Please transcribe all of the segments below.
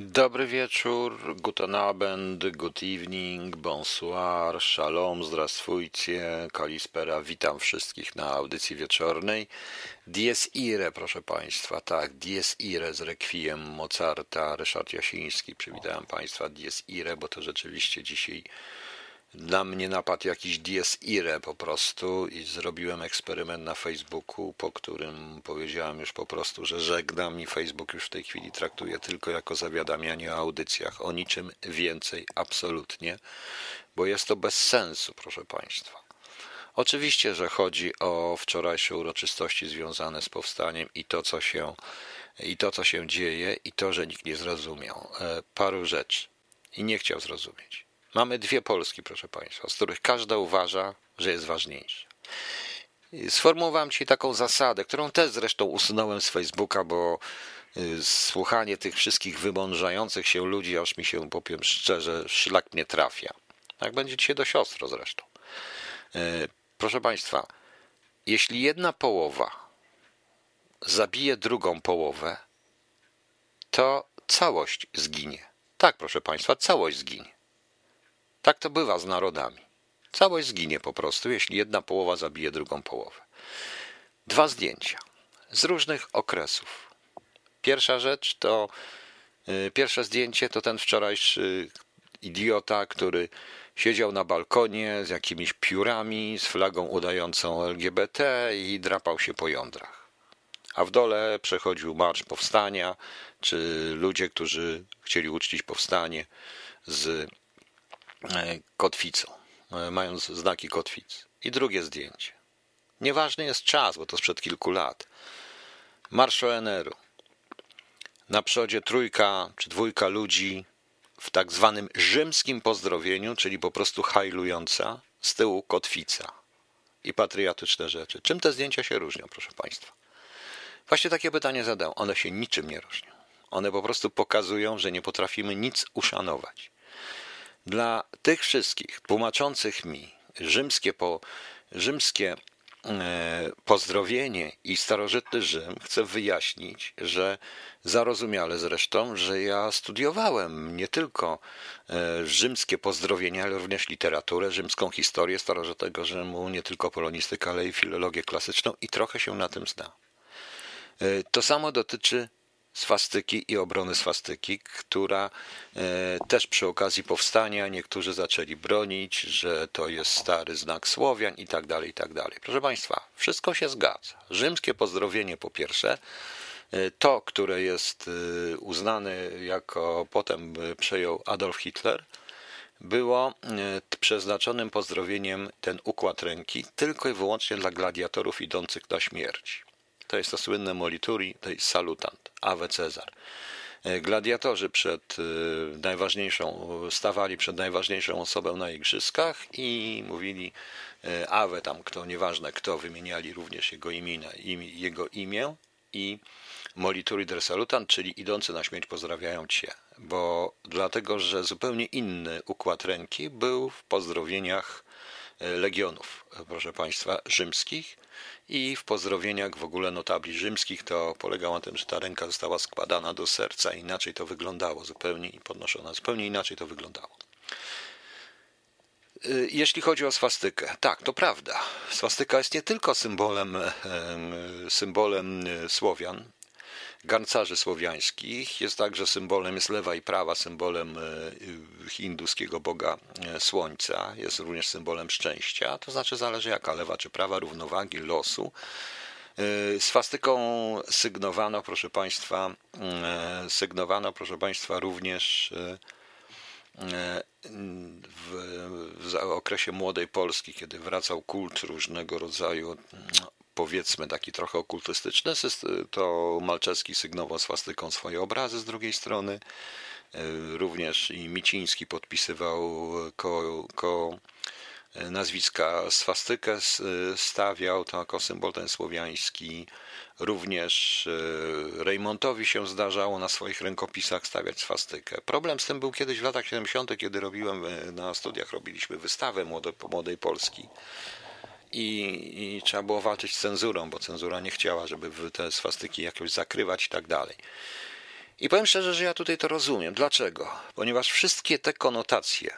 Dobry wieczór, guten Abend, good evening, bonsoir, shalom, zdrastwujcie, kalispera, witam wszystkich na audycji wieczornej. Dies ire, proszę Państwa, tak, dies ire z rekwiem Mozarta, Ryszard Jasiński, przywitałem Państwa, dies ire, bo to rzeczywiście dzisiaj dla mnie napadł jakiś dies ire po prostu i zrobiłem eksperyment na Facebooku, po którym powiedziałem już po prostu, że żegnam i Facebook już w tej chwili traktuje tylko jako zawiadamianie o audycjach, o niczym więcej absolutnie, bo jest to bez sensu, proszę Państwa. Oczywiście, że chodzi o wczorajsze uroczystości związane z powstaniem i to, co się, i to, co się dzieje, i to, że nikt nie zrozumiał e, paru rzeczy i nie chciał zrozumieć. Mamy dwie Polski, proszę Państwa, z których każda uważa, że jest ważniejsza. Sformułowałem Ci taką zasadę, którą też zresztą usunąłem z Facebooka, bo y, słuchanie tych wszystkich wymądrzających się ludzi, aż mi się, powiem szczerze, szlak mnie trafia. Jak będzie dzisiaj do siostro zresztą. Y, proszę Państwa, jeśli jedna połowa zabije drugą połowę, to całość zginie. Tak, proszę Państwa, całość zginie. Tak to bywa z narodami. Całość zginie po prostu, jeśli jedna połowa zabije drugą połowę. Dwa zdjęcia z różnych okresów. Pierwsza rzecz to y, pierwsze zdjęcie to ten wczorajszy idiota, który siedział na balkonie z jakimiś piórami, z flagą udającą LGBT i drapał się po jądrach. A w dole przechodził marsz powstania, czy ludzie, którzy chcieli uczcić powstanie z kotwicą, e, mając znaki kotwic. I drugie zdjęcie. Nieważny jest czas, bo to sprzed kilku lat. Marsz ONR-u. Na przodzie trójka czy dwójka ludzi w tak zwanym rzymskim pozdrowieniu, czyli po prostu hajlująca, z tyłu kotwica i patriotyczne rzeczy. Czym te zdjęcia się różnią, proszę Państwa? Właśnie takie pytanie zadałem. One się niczym nie różnią. One po prostu pokazują, że nie potrafimy nic uszanować. Dla tych wszystkich tłumaczących mi rzymskie, po, rzymskie e, pozdrowienie i starożytny Rzym chcę wyjaśnić, że zarozumiale zresztą, że ja studiowałem nie tylko e, rzymskie pozdrowienia, ale również literaturę, rzymską historię starożytnego Rzymu, nie tylko polonistykę, ale i filologię klasyczną i trochę się na tym znam. E, to samo dotyczy swastyki i obrony swastyki, która e, też przy okazji powstania niektórzy zaczęli bronić, że to jest stary znak Słowian i tak dalej, i tak dalej. Proszę Państwa, wszystko się zgadza. Rzymskie pozdrowienie po pierwsze, e, to, które jest e, uznane jako potem przejął Adolf Hitler, było przeznaczonym pozdrowieniem ten układ ręki tylko i wyłącznie dla gladiatorów idących na śmierć. To jest to słynne molituri, to jest salutant, Ave Cezar. E, gladiatorzy przed e, najważniejszą, stawali przed najważniejszą osobą na igrzyskach i mówili e, Ave tam kto, nieważne kto, wymieniali również jego imię, jego imię i molituri der salutant, czyli idący na śmierć pozdrawiają Cię, bo dlatego, że zupełnie inny układ ręki był w pozdrowieniach legionów, proszę Państwa, rzymskich i w pozdrowieniach w ogóle notabli rzymskich to polegało na tym, że ta ręka została składana do serca, inaczej to wyglądało zupełnie i podnoszona, zupełnie inaczej to wyglądało. Y, jeśli chodzi o swastykę, tak, to prawda. Swastyka jest nie tylko symbolem, symbolem Słowian, garncarzy słowiańskich. Jest także symbolem, jest lewa i prawa, symbolem e, hinduskiego boga e, słońca. Jest również symbolem szczęścia, to znaczy zależy jaka, lewa czy prawa, równowagi, losu. E, swastyką sygnowano, proszę Państwa, sygnowano, proszę Państwa, również w, w okresie młodej Polski, kiedy wracał kult różnego rodzaju powiedzmy taki trochę okultystyczny, to Malczewski sygnował swastyką swoje obrazy z drugiej strony. E, również i Miciński podpisywał ko, ko nazwiska swastykę stawiał to jako symbol ten słowiański. Również e, Reymontowi się zdarzało na swoich rękopisach stawiać swastykę. Problem z tym był kiedyś w latach 70., kiedy robiłem e, na studiach, robiliśmy wystawę młodej Polski i, i trzeba było walczyć z cenzurą, bo cenzura nie chciała, żeby te swastyki jakoś zakrywać i tak dalej. I powiem szczerze, że ja tutaj to rozumiem. Dlaczego? Ponieważ wszystkie te konotacje,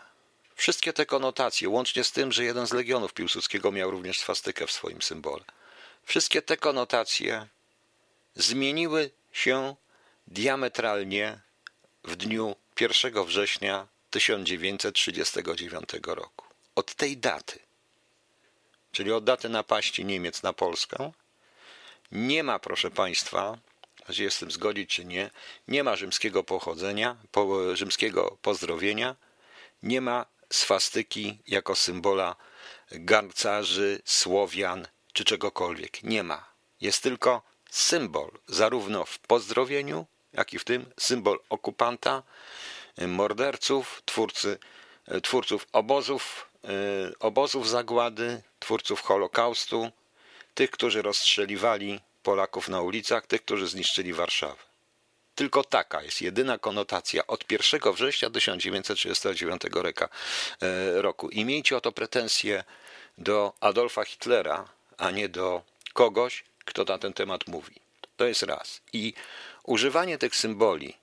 wszystkie te konotacje, łącznie z tym, że jeden z legionów Piłsudskiego miał również swastykę w swoim symbole, wszystkie te konotacje zmieniły się diametralnie w dniu 1 września 1939 roku. Od tej daty, czyli od daty napaści Niemiec na Polskę, nie ma, proszę Państwa, czy jest z tym zgodzić, czy nie, nie ma rzymskiego pochodzenia, po, rzymskiego pozdrowienia, nie ma swastyki jako symbola garncarzy, Słowian czy czegokolwiek. Nie ma. Jest tylko symbol, zarówno w pozdrowieniu, jak i w tym symbol okupanta, morderców, twórcy, twórców obozów, obozów zagłady, twórców Holokaustu, tych, którzy rozstrzeliwali Polaków na ulicach, tych, którzy zniszczyli Warszawę. Tylko taka jest jedyna konotacja od 1 września 1939 e, roku. I miejcie o to pretensje do Adolfa Hitlera, a nie do kogoś, kto na ten temat mówi. To jest raz. I używanie tych symboli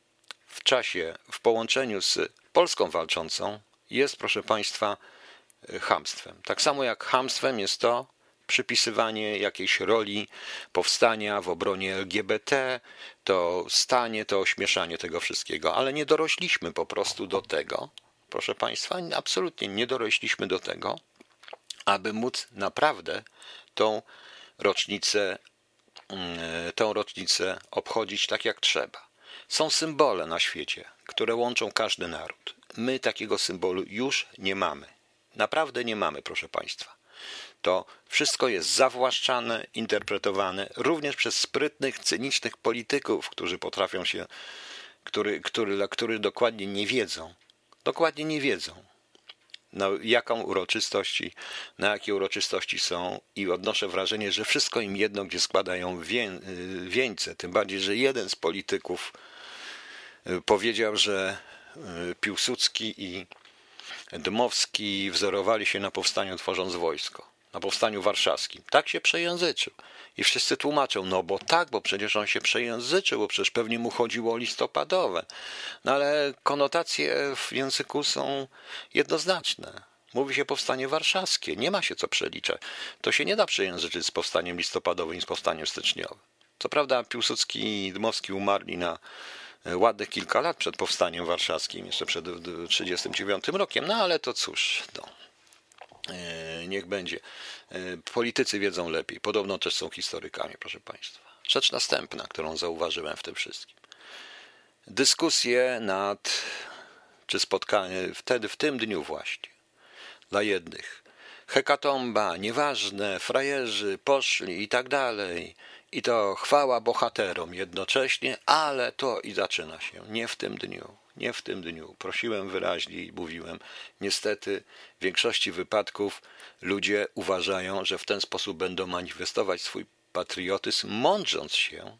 w czasie, w połączeniu z Polską walczącą jest, proszę Państwa, hamstwem. Tak samo jak hamstwem jest to przypisywanie jakiejś roli powstania w obronie LGBT, to stanie, to ośmieszanie tego wszystkiego, ale nie dorośliśmy po prostu do tego, proszę Państwa, absolutnie nie dorośliśmy do tego, aby móc naprawdę tą rocznicę, mm, tę rocznicę obchodzić tak jak trzeba. Są symbole na świecie, które łączą każdy naród. My takiego symbolu już nie mamy. Naprawdę nie mamy, proszę Państwa. To wszystko jest zawłaszczane, interpretowane również przez sprytnych, cynicznych polityków, którzy potrafią się, który, który, który dokładnie nie wiedzą, dokładnie nie wiedzą, na jaką uroczystości, na jakie uroczystości są i odnoszę wrażenie, że wszystko im jedno, gdzie składają wię, wieńce, tym bardziej, że jeden z polityków y, powiedział, że y, Piłsudski i Dmowski wzorowali się na powstaniu tworząc wojsko, na powstaniu warszawskim. Tak się przejęzyczył. I wszyscy tłumaczą, no bo tak, bo przecież on się przejęzyczył, bo przecież pewnie mu chodziło o listopadowe. No ale konotacje w języku są jednoznaczne. Mówi się powstanie warszawskie, nie ma się co przeliczać. To się nie da przejęzyczyć z powstaniem listopadowym i z powstaniem styczniowym. Co prawda Piłsudski i Dmowski umarli na ładnych kilka lat przed powstaniem warszawskim, jeszcze przed 1939 rokiem, no ale to cóż, no, e, niech będzie. E, politycy wiedzą lepiej, podobno też są historykami, proszę Państwa. Rzecz następna, którą zauważyłem w tym wszystkim. Dyskusje nad, czy spotkanie, wtedy, w tym dniu właśnie, dla jednych. Hekatomba, nieważne, frajerzy poszli i tak dalej i to chwała bohaterom jednocześnie, ale to i zaczyna się. Nie w tym dniu, nie w tym dniu. Prosiłem wyraźnie i mówiłem. Niestety w większości wypadków ludzie uważają, że w ten sposób będą manifestować swój patriotyzm, mądrząc się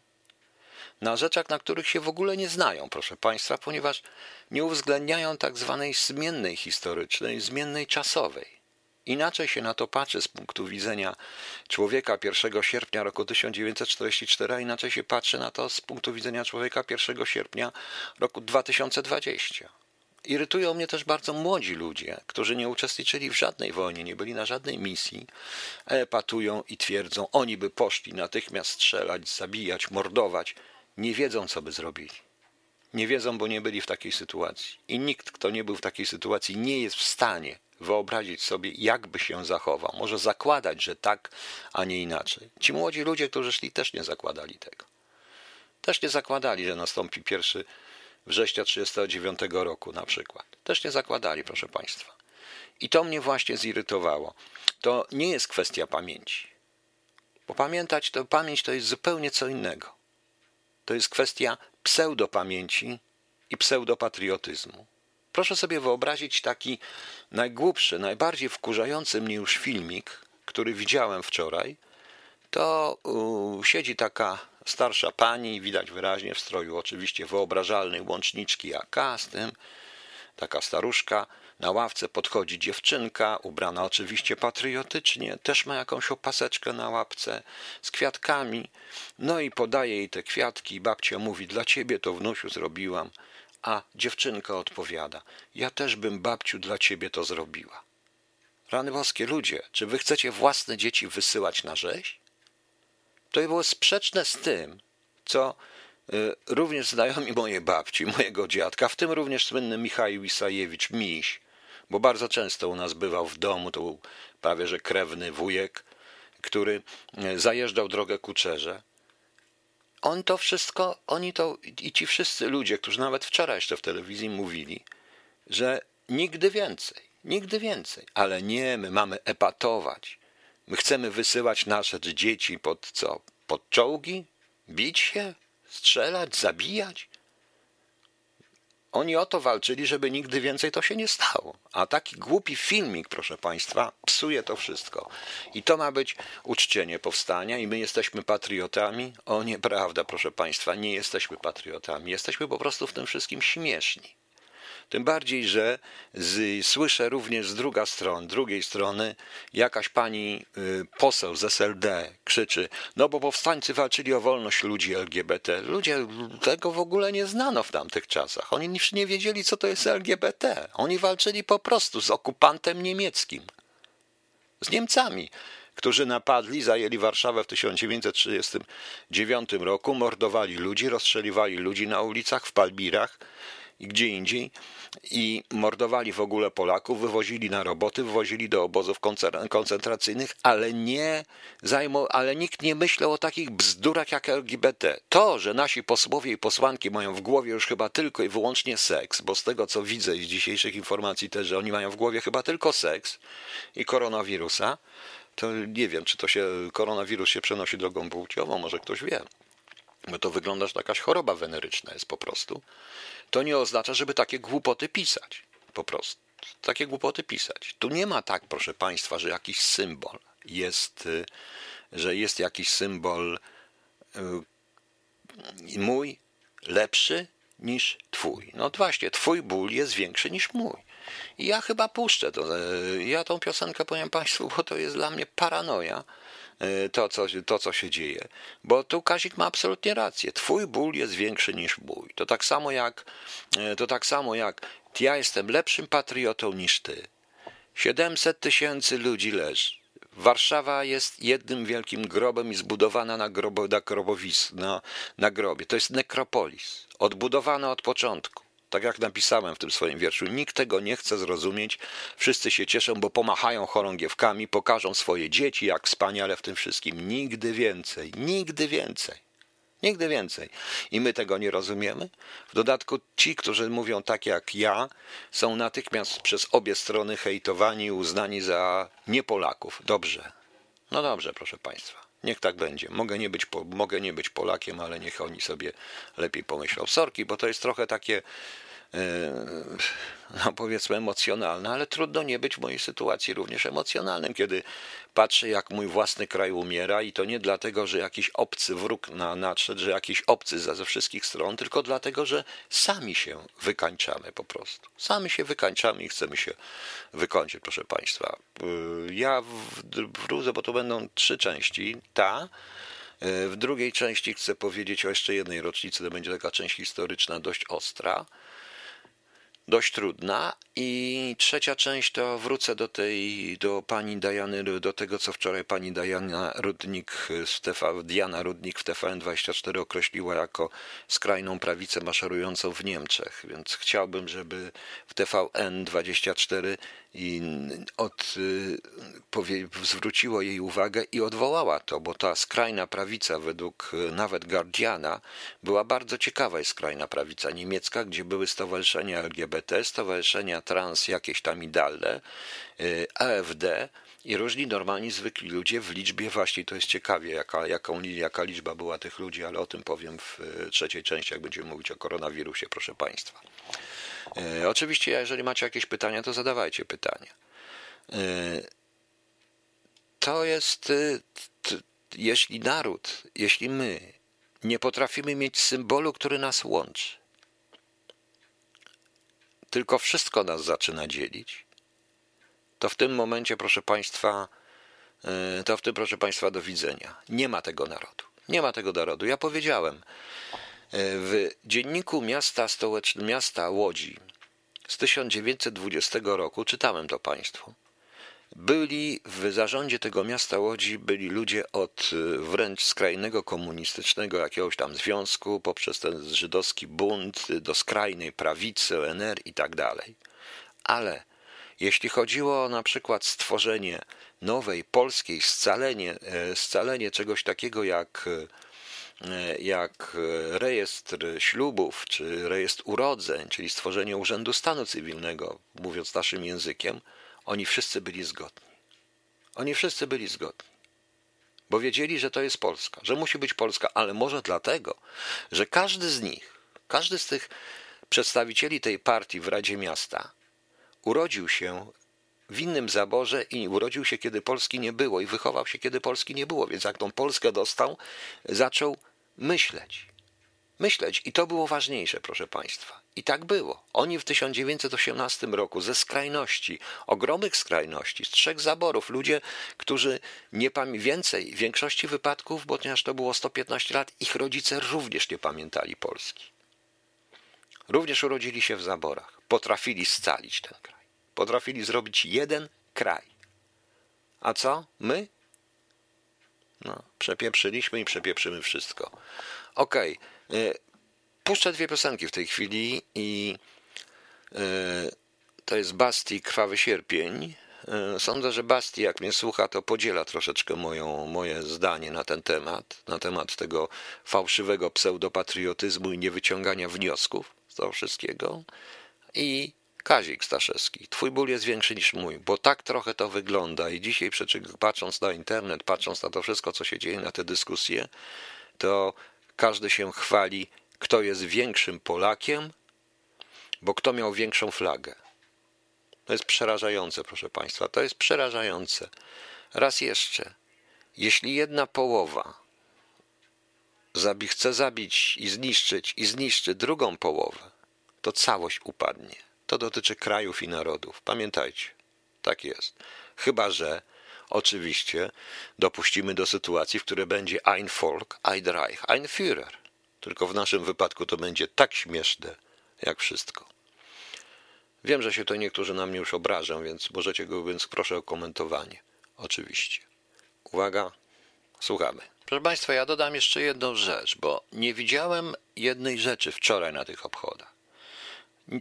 na rzeczach, na których się w ogóle nie znają, proszę Państwa, ponieważ nie uwzględniają tak zwanej zmiennej historycznej, zmiennej czasowej. Inaczej się na to patrzy z punktu widzenia człowieka 1 sierpnia roku 1944, a inaczej się patrzy na to z punktu widzenia człowieka 1 sierpnia roku 2020. Irytują mnie też bardzo młodzi ludzie, którzy nie uczestniczyli w żadnej wojnie, nie byli na żadnej misji, epatują i twierdzą, oni by poszli natychmiast strzelać, zabijać, mordować. Nie wiedzą, co by zrobili. Nie wiedzą, bo nie byli w takiej sytuacji. I nikt, kto nie był w takiej sytuacji, nie jest w stanie wyobrazić sobie, jakby się zachował. Może zakładać, że tak, a nie inaczej. Ci młodzi ludzie, którzy szli, też nie zakładali tego. Też nie zakładali, że nastąpi 1 września 1939 roku na przykład. Też nie zakładali, proszę Państwa. I to mnie właśnie zirytowało. To nie jest kwestia pamięci. Bo pamiętać to pamięć to jest zupełnie co innego. To jest kwestia pseudopamięci i pseudopatriotyzmu. Proszę sobie wyobrazić taki najgłupszy, najbardziej wkurzający mnie już filmik, który widziałem wczoraj. To siedzi taka starsza pani, widać wyraźnie w stroju oczywiście wyobrażalnej łączniczki AK z tym, taka staruszka, Na ławce podchodzi dziewczynka, ubrana oczywiście patriotycznie, też ma jakąś opaseczkę na łapce z kwiatkami. No i podaje jej te kwiatki. Babcia mówi: Dla ciebie to wnusiu zrobiłam. A dziewczynka odpowiada: Ja też bym babciu dla ciebie to zrobiła. Rany boskie ludzie, czy wy chcecie własne dzieci wysyłać na rzeź? To było sprzeczne z tym, co y, również znajomi mojej babci, mojego dziadka, w tym również słynny Michał Isajewicz, miś, bo bardzo często u nas bywał w domu, to był prawie że krewny wujek, który y, zajeżdżał drogę Kuczerze. On to wszystko, oni to i ci wszyscy ludzie, którzy nawet wczoraj jeszcze w telewizji mówili, że nigdy więcej, nigdy więcej, ale nie, my mamy epatować. My chcemy wysyłać nasze dzieci pod co? Pod czołgi? Bić się? Strzelać? Zabijać? Oni o to walczyli, żeby nigdy więcej to się nie stało. A taki głupi filmik, proszę Państwa, psuje to wszystko. I to ma być uczczenie powstania, i my jesteśmy patriotami. O nieprawda, proszę Państwa, nie jesteśmy patriotami. Jesteśmy po prostu w tym wszystkim śmieszni. Tym bardziej, że z, słyszę również z druga stron, drugiej strony jakaś pani y, poseł z SLD krzyczy, no bo powstańcy walczyli o wolność ludzi LGBT. Ludzie tego w ogóle nie znano w tamtych czasach. Oni nie wiedzieli, co to jest LGBT. Oni walczyli po prostu z okupantem niemieckim. Z Niemcami którzy napadli, zajęli Warszawę w 1939 roku, mordowali ludzi, rozstrzeliwali ludzi na ulicach, w Palbirach i gdzie indziej i mordowali w ogóle Polaków, wywozili na roboty, wywozili do obozów koncentracyjnych, ale nie zajmą, ale nikt nie myślał o takich bzdurach jak LGBT. To, że nasi posłowie i posłanki mają w głowie już chyba tylko i wyłącznie seks, bo z tego co widzę z dzisiejszych informacji też, że oni mają w głowie chyba tylko seks i koronawirusa, to nie wiem, czy to się koronawirus się przenosi drogą płciową, może ktoś wie. Bo to wygląda, że jakaś choroba weneryczna jest po prostu to nie oznacza, żeby takie głupoty pisać. Po prostu. Takie głupoty pisać. Tu nie ma tak, proszę Państwa, że jakiś symbol jest, y, że jest jakiś symbol y, mój lepszy niż Twój. No właśnie, Twój ból jest większy niż mój. I ja chyba puszczę to. Y, ja tą piosenkę powiem Państwu, bo to jest dla mnie paranoja E, to co, to, co się dzieje. Bo tu Kazik ma absolutnie rację. Twój ból jest większy niż mój. To tak samo jak, e, to tak samo jak ja jestem lepszym patriotą niż ty. 700 tysięcy ludzi leży. Warszawa jest jednym wielkim grobem i zbudowana na, grobo, na, grobowis, na, na grobie. To jest nekropolis, odbudowana od początku. Tak jak napisałem w tym swoim wierszu, nikt tego nie chce zrozumieć. Wszyscy się cieszą, bo pomachają chorągiewkami, pokażą swoje dzieci, jak wspaniale w tym wszystkim. Nigdy więcej, nigdy więcej. Nigdy więcej. I my tego nie rozumiemy. W dodatku ci, którzy mówią tak jak ja, są natychmiast przez obie strony hejtowani uznani za niepolaków. Dobrze. No dobrze, proszę Państwa. Niech tak będzie. Mogę nie być, mogę nie być Polakiem, ale niech oni sobie lepiej pomyślą. Sorki, bo to jest trochę takie no powiedzmy emocjonalne, ale trudno nie być w mojej sytuacji również emocjonalnym, kiedy patrzę, jak mój własny kraj umiera i to nie dlatego, że jakiś obcy wróg na, nadszedł, że jakiś obcy ze wszystkich stron, tylko dlatego, że sami się wykańczamy po prostu. Sami się wykańczamy i chcemy się wykończyć, proszę Państwa. E, ja wrócę, bo to będą trzy części. Ta, e, w drugiej części chcę powiedzieć o jeszcze jednej rocznicy, to będzie taka część historyczna, dość ostra dość trudna. I trzecia część to wrócę do tej, do pani Dajany, do tego, co wczoraj pani Diana Rudnik, TV, Diana Rudnik w TVN24 określiła jako skrajną prawicę maszerującą w Niemczech. Więc chciałbym, żeby w TVN24 i od, y, powie, zwróciło jej uwagę i odwołała to, bo ta skrajna prawica według y, nawet Guardiana była bardzo ciekawa skrajna prawica niemiecka, gdzie były stowarzyszenia LGBT, stowarzyszenia trans jakieś tam i dalej, y, AfD i różni normalni, zwykli ludzie w liczbie właśnie, to jest ciekawie, jaka, jaka liczba była tych ludzi, ale o tym powiem w trzeciej części, jak będziemy mówić o koronawirusie, proszę Państwa. E, oczywiście, jeżeli macie jakieś pytania, to zadawajcie pytania. E, to jest, e, jeśli naród, jeśli my nie potrafimy mieć symbolu, który nas łączy, tylko wszystko nas zaczyna dzielić, to w tym momencie, proszę Państwa, to w tym, proszę Państwa, do widzenia. Nie ma tego narodu. Nie ma tego narodu. Ja powiedziałem, w dzienniku miasta, stołecznego, miasta Łodzi z 1920 roku, czytałem to Państwu, byli w zarządzie tego miasta Łodzi byli ludzie od e, wręcz skrajnego komunistycznego jakiegoś tam związku, poprzez ten żydowski bunt do skrajnej prawicy, ONR i tak dalej. Ale jeśli chodziło o na przykład stworzenie nowej polskiej, scalenie, e, scalenie czegoś takiego jak, e, jak rejestr ślubów czy rejestr urodzeń, czyli stworzenie Urzędu Stanu Cywilnego, mówiąc naszym językiem, oni wszyscy byli zgodni. Oni wszyscy byli zgodni. Bo wiedzieli, że to jest Polska, że musi być Polska, ale może dlatego, że każdy z nich, każdy z tych przedstawicieli tej partii w Radzie Miasta urodził się w innym zaborze i urodził się, kiedy Polski nie było i wychował się, kiedy Polski nie było. Więc jak tą Polskę dostał, zaczął myśleć. Myśleć i to było ważniejsze, proszę Państwa. I tak było. Oni w 1918 roku ze skrajności, ogromnych skrajności, z trzech zaborów, ludzie, którzy nie pamiętali więcej, w większości wypadków, bo ponieważ to było 115 lat, ich rodzice również nie pamiętali Polski. Również urodzili się w zaborach. Potrafili scalić ten kraj. Potrafili zrobić jeden kraj. A co? My? No, przepieprzyliśmy i przepieprzymy wszystko. Okej. Okay. Puszczę dwie piosenki w tej chwili i e, to jest Basti Krwawy Sierpień. E, sądzę, że Basti, jak mnie słucha, to podziela troszeczkę moją, moje zdanie na ten temat, na temat tego fałszywego pseudopatriotyzmu i niewyciągania wniosków z tego wszystkiego. I Kazik Staszewski, twój ból jest większy niż mój, bo tak trochę to wygląda i dzisiaj patrząc na internet, patrząc na to wszystko, co się dzieje, na te dyskusje, to każdy się chwali kto jest większym Polakiem, bo kto miał większą flagę. To jest przerażające, proszę Państwa, to jest przerażające. Raz jeszcze, jeśli jedna połowa zabi, chce zabić i zniszczyć i zniszczy drugą połowę, to całość upadnie. To dotyczy krajów i narodów. Pamiętajcie, tak jest. Chyba, że oczywiście dopuścimy do sytuacji, w której będzie ein Volk, ein Reich, ein Führer. Tylko w naszym wypadku to będzie tak śmieszne, jak wszystko. Wiem, że się to niektórzy na mnie już obrażą, więc możecie go, więc proszę o komentowanie. Oczywiście. Uwaga, słuchamy. Proszę Państwa, ja dodam jeszcze jedną rzecz, bo nie widziałem jednej rzeczy wczoraj na tych obchodach.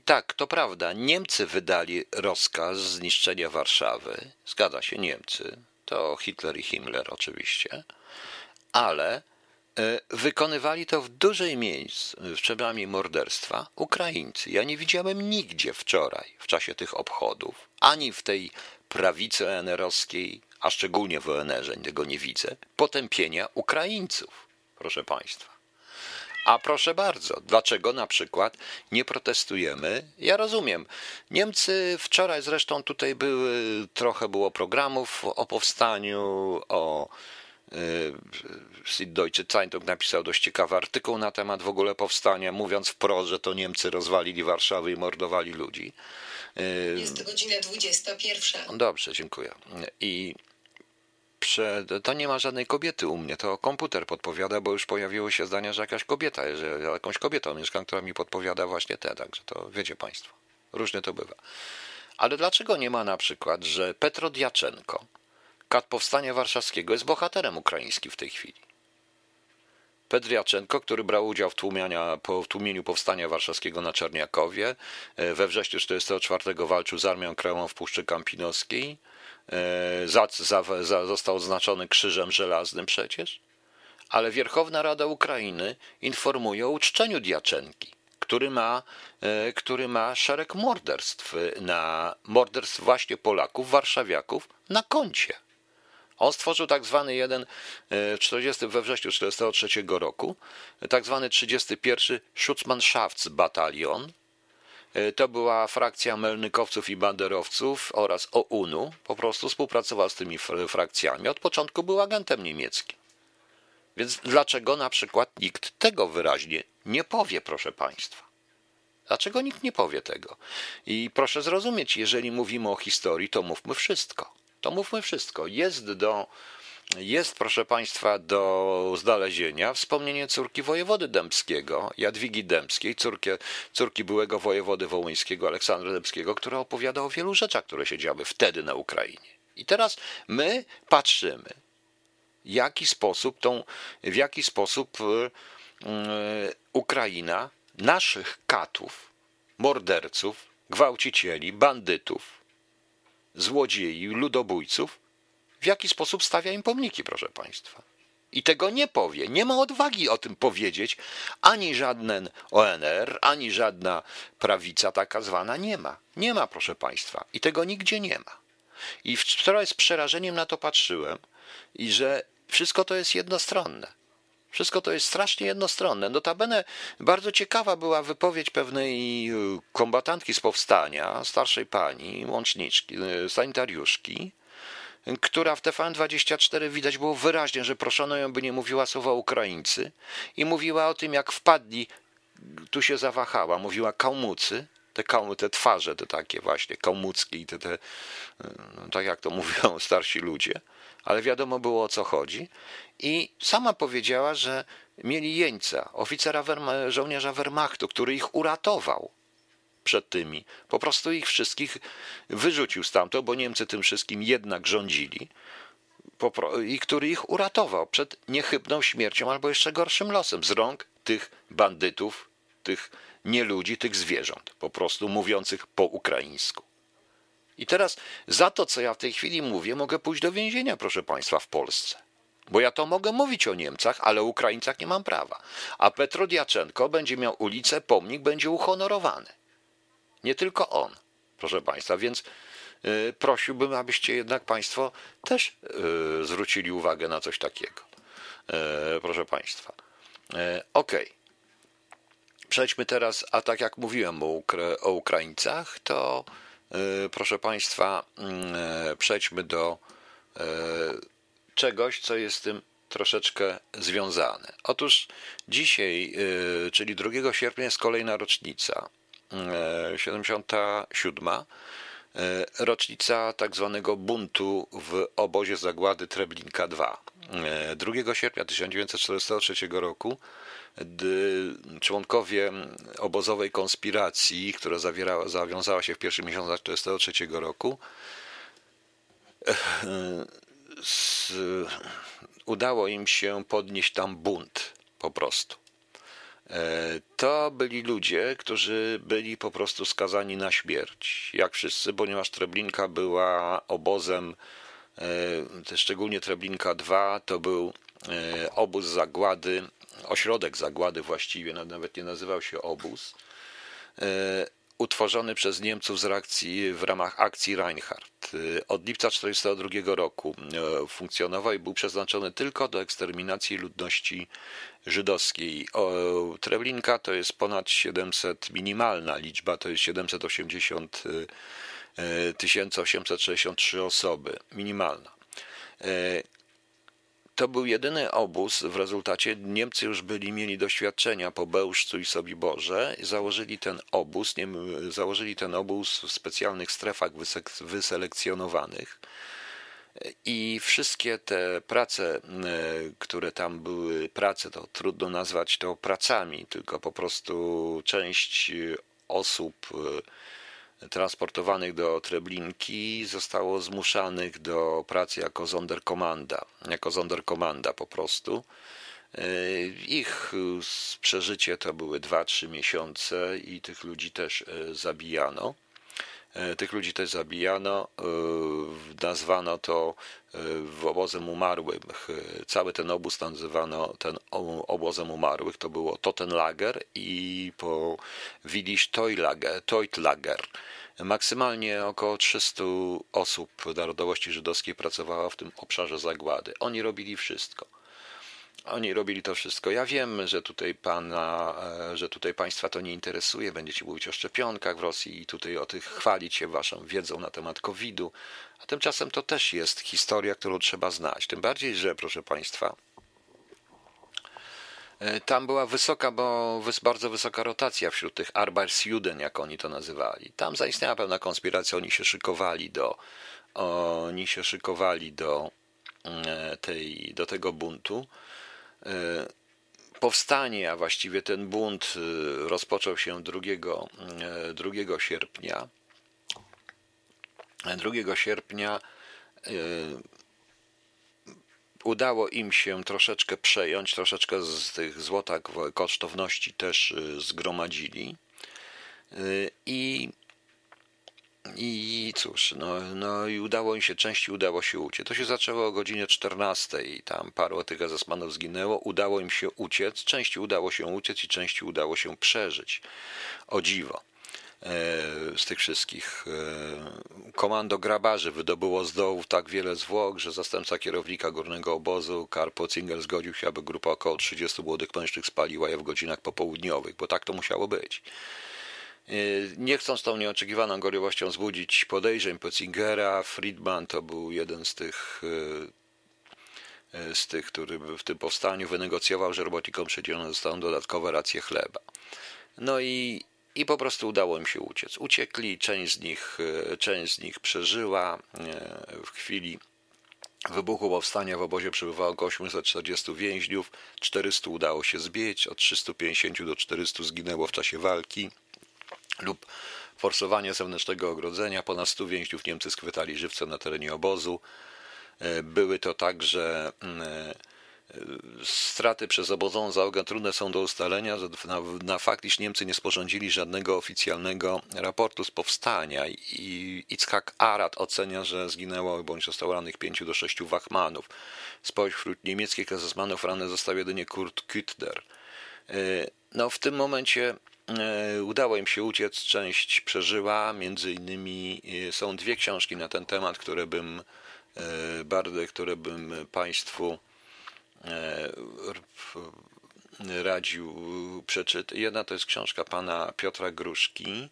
Tak, to prawda, Niemcy wydali rozkaz zniszczenia Warszawy. Zgadza się, Niemcy. To Hitler i Himmler oczywiście. Ale E, wykonywali to w dużej miejscu, przynajmniej morderstwa, Ukraińcy. Ja nie widziałem nigdzie wczoraj, w czasie tych obchodów, ani w tej prawicy ONR-owskiej, a szczególnie w ONR-ze, tego nie widzę, potępienia Ukraińców, proszę Państwa. A proszę bardzo, dlaczego na przykład nie protestujemy? Ja rozumiem. Niemcy wczoraj zresztą tutaj były, trochę było programów o powstaniu, o Süddeutsche Zeitung napisał dość ciekawy artykuł na temat w ogóle powstania, mówiąc wprost, że to Niemcy rozwalili Warszawę i mordowali ludzi. Jest godzina 21. Dobrze, dziękuję. I to nie ma żadnej kobiety u mnie, to komputer podpowiada, bo już pojawiły się zdania, że jakaś kobieta, że jakąś kobietą mieszkam, która mi podpowiada właśnie te, także to wiecie Państwo, różnie to bywa. Ale dlaczego nie ma na przykład, że Petro Diaczenko, kat powstania warszawskiego jest bohaterem ukraińskim w tej chwili. Pedriaczenko, który brał udział w, w tłumieniu powstania warszawskiego na Czerniakowie, e, we wrześniu 1944 walczył z Armią Krajową w Puszczy Kampinoskiej, za, za, za, został oznaczony krzyżem żelaznym przecież, ale Wierchowna Rada Ukrainy informuje o uczczeniu Diaczenki, który ma, e, który ma szereg morderstw, na morderstw właśnie Polaków, warszawiaków na koncie. On stworzył tak zwany jeden w 40, we wrześniu 1943 roku, tak zwany 31 Schutzmannschaftsbataillon. E, to była frakcja melnykowców i banderowców oraz OUN-u. Po prostu współpracował z tymi frakcjami. Od początku był agentem niemieckim. Więc dlaczego na przykład nikt tego wyraźnie nie powie, proszę Państwa? Dlaczego nikt nie powie tego? I proszę zrozumieć, jeżeli mówimy o historii, to mówmy wszystko. To mówmy wszystko. Jest do, jest, proszę Państwa, do znalezienia wspomnienie córki wojewody dębskiego, Jadwigi Dębskiej, córki, córki byłego wojewody wołyńskiego, Aleksandra Dębskiego, która opowiada o wielu rzeczach, które się działy wtedy na Ukrainie. I teraz my patrzymy, jaki sposób, tą, w jaki sposób yy, Ukraina naszych katów, morderców, gwałcicieli, bandytów, złodziei, ludobójców, jaki sposób stawia im pomniki, proszę Państwa. I tego nie powie, nie ma odwagi o tym powiedzieć ani żaden ONR, ani żadna prawica taka zwana nie ma. Nie ma, proszę Państwa. I tego nigdzie nie ma. I wczoraj z przerażeniem na to patrzyłem i że wszystko to jest jednostronne. Wszystko to jest strasznie jednostronne. Notabene bardzo ciekawa była wypowiedź pewnej y, kombatantki z powstania, starszej pani, łączniczki, y, sanitariuszki, która w TVN24 widać było wyraźnie, że proszono ją, by nie mówiła słowa Ukraińcy i mówiła o tym, jak wpadli, tu się zawahała, mówiła kałmucy, te, te twarze, te takie właśnie kałmuckie i te, te no, tak jak to mówią starsi ludzie, ale wiadomo było o co chodzi. I sama powiedziała, że mieli jeńca, oficera żołnierza Wehrmachtu, który ich uratował przed tymi. Po prostu ich wszystkich wyrzucił stamtąd, bo Niemcy tym wszystkim jednak rządzili i który ich uratował przed niechybną śmiercią albo jeszcze gorszym losem z rąk tych bandytów, tych nieludzi, tych zwierząt, po prostu mówiących po ukraińsku. I teraz za to, co ja w tej chwili mówię, mogę pójść do więzienia, proszę Państwa, w Polsce. Bo ja to mogę mówić o Niemcach, ale o Ukraińcach nie mam prawa. A Petro Diaczenko będzie miał ulicę, pomnik będzie uhonorowany. Nie tylko on, proszę Państwa, więc y, prosiłbym, abyście jednak Państwo też y, zwrócili uwagę na coś takiego. Y, proszę Państwa. Ok. Przejdźmy teraz, a tak jak mówiłem o, Ukra o Ukraińcach, to proszę Państwa, przejdźmy do czegoś, co jest tym troszeczkę związane. Otóż dzisiaj, czyli 2 sierpnia, jest kolejna rocznica 77. E, rocznica tak zwanego buntu w obozie zagłady Treblinka II. 2 e, sierpnia 1943 roku członkowie obozowej konspiracji, która zawierała, zawiązała się w pierwszych miesiącach 1943 roku, e, udało im się podnieść tam bunt po prostu. E, to byli ludzie, którzy byli po prostu skazani na śmierć, jak wszyscy, ponieważ Treblinka była obozem, e, szczególnie Treblinka 2 to był e, obóz zagłady, ośrodek zagłady właściwie, nawet nie nazywał się obóz, utworzony przez Niemców z reakcji, w ramach akcji Reinhardt. Od lipca 1942 roku funkcjonował i był przeznaczony tylko do eksterminacji ludności żydowskiej. Treblinka to jest ponad 700, minimalna liczba to jest 780 1863 osoby, minimalna. To był jedyny obóz, w rezultacie Niemcy już byli, mieli doświadczenia po Bełżcu i Sobiborze, założyli ten obóz, nie, założyli ten obóz w specjalnych strefach wyselekcjonowanych. I wszystkie te prace, które tam były, prace, to trudno nazwać to pracami, tylko po prostu część osób e, transportowanych do Treblinki zostało zmuszanych do pracy jako Sonderkommanda, jako Sonderkommanda po prostu. E, ich przeżycie to były 2-3 miesiące i tych ludzi też zabijano. E, tych ludzi też zabijano, e, nazwano to e, obozem umarłych. Cały ten obóz nazywano ten obozem umarłych, to było Totenlager i po Willisch Teutlager. Maksymalnie około 300 osób narodowości żydowskiej pracowało w tym obszarze zagłady. Oni robili wszystko. Oni robili to wszystko. Ja wiem, że tutaj pana, e, że tutaj państwa to nie interesuje. Będziecie mówić o szczepionkach w Rosji i tutaj o tych chwalić się waszą wiedzą na temat COVID-u. A tymczasem to też jest historia, którą trzeba znać. Tym bardziej, że proszę państwa, E, tam była wysoka, bo bardzo wysoka rotacja wśród tych Arbeitsjuden, jak oni to nazywali. Tam zaistniała pewna konspiracja, oni się szykowali do, oni się szykowali do, e, tej, do tego buntu. E, powstanie, a właściwie ten bunt rozpoczął się 2, 2 sierpnia. 2 sierpnia udało im się troszeczkę przejąć, troszeczkę z tych złota kosztowności też zgromadzili. I, i cóż, no, no i udało im się, części udało się uciec. To się zaczęło o godzinie 14 i tam paru tych Azesmanów zginęło. Udało im się uciec, części udało się uciec i części udało się przeżyć. O dziwo. E, z tych wszystkich. E, komando grabarzy wydobyło z dołów tak wiele zwłok, że zastępca kierownika górnego obozu, Karpo Cingel, zgodził się, aby grupa około 30 młodych mężczyzn spaliła je w godzinach popołudniowych, bo tak to musiało być. E, nie chcąc tą nieoczekiwaną gorliwością wzbudzić podejrzeń Potzingera, Friedman to był jeden z tych z tych, który w tym powstaniu wynegocjował, że robotnikom przydzielone zostaną dodatkowe racje chleba. No i i po prostu udało im się uciec. Uciekli, część z nich, część z nich przeżyła. W chwili wybuchu powstania w obozie przebywało około 840 więźniów, 400 udało się zbić, od 350 do 400 zginęło w czasie walki lub forsowania zewnętrznego ogrodzenia. Ponad 100 więźniów Niemcy schwytali żywcem na terenie obozu. E, były to także mm, Straty przez obozową załogę trudne są do ustalenia na, na, fakt, iż Niemcy nie sporządzili żadnego oficjalnego raportu z powstania i Itzhak Arad ocenia, że zginęło bądź zostało rannych pięciu do sześciu wachmanów. Spośród niemieckich esesmanów ranny został jedynie Kurt Küttner. E, no, w tym momencie e, udało im się uciec, część przeżyła, między innymi e, są dwie książki na ten temat, które bym bardzo, które bym Państwu E, radził przeczytać. Jedna to jest książka pana Piotra Gruszki,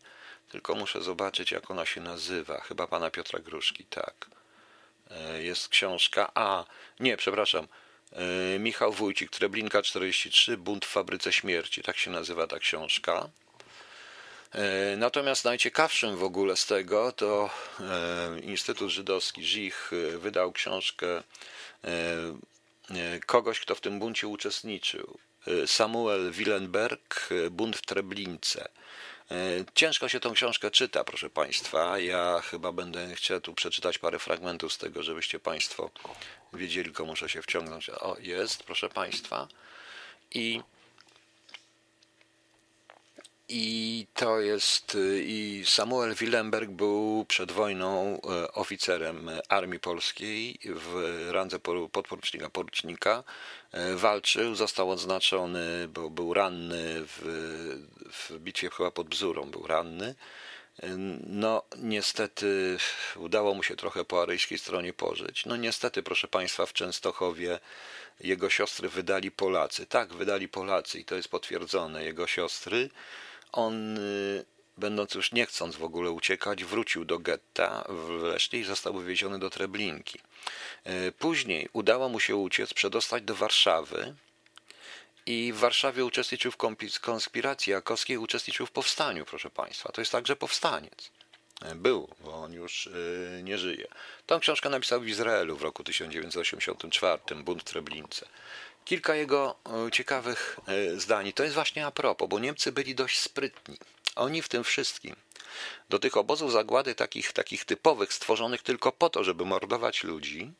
tylko muszę zobaczyć, jak ona się nazywa. Chyba pana Piotra Gruszki, tak. E, jest książka. A, nie, przepraszam. E, Michał Wójcik, Treblinka 43, Bunt w fabryce śmierci. Tak się nazywa ta książka. Natomiast najciekawszym w ogóle z tego to Instytut Żydowski Żich wydał książkę E, kogoś, kto w tym buncie uczestniczył. E, Samuel Willenberg, e, Bunt w Treblince. Ciężko się tą książkę czyta, proszę Państwa. Ja chyba będę chciał tu przeczytać parę fragmentów z tego, żebyście Państwo wiedzieli, komu muszę się wciągnąć. O, jest, proszę Państwa. I i to jest, y, i Samuel Willenberg był przed wojną y, oficerem Armii Polskiej w randze podporucznika, porucznika. Y, walczył, został odznaczony, bo był ranny w, w bitwie chyba pod Bzurą, był ranny. No, niestety udało mu się trochę po aryjskiej stronie pożyć. No, niestety, proszę Państwa, w Częstochowie jego siostry wydali Polacy. Tak, wydali Polacy i to jest potwierdzone. Jego siostry on, y, będąc już nie chcąc w ogóle uciekać, wrócił do getta w Lesznie i został wywieziony do Treblinki. Y, później udało mu się uciec, przedostać do Warszawy i w Warszawie uczestniczył w konspiracji jakowskiej, uczestniczył w powstaniu, proszę Państwa. To jest także powstaniec. Y, był, bo on już nie żyje. Tą książkę napisał w Izraelu w roku 1984, Bunt w Treblince. Kilka jego e, ciekawych e, zdań. To jest właśnie a propos, bo Niemcy byli dość sprytni. Oni w tym wszystkim. Do tych obozów zagłady, takich, takich typowych, stworzonych tylko po to, żeby mordować ludzi,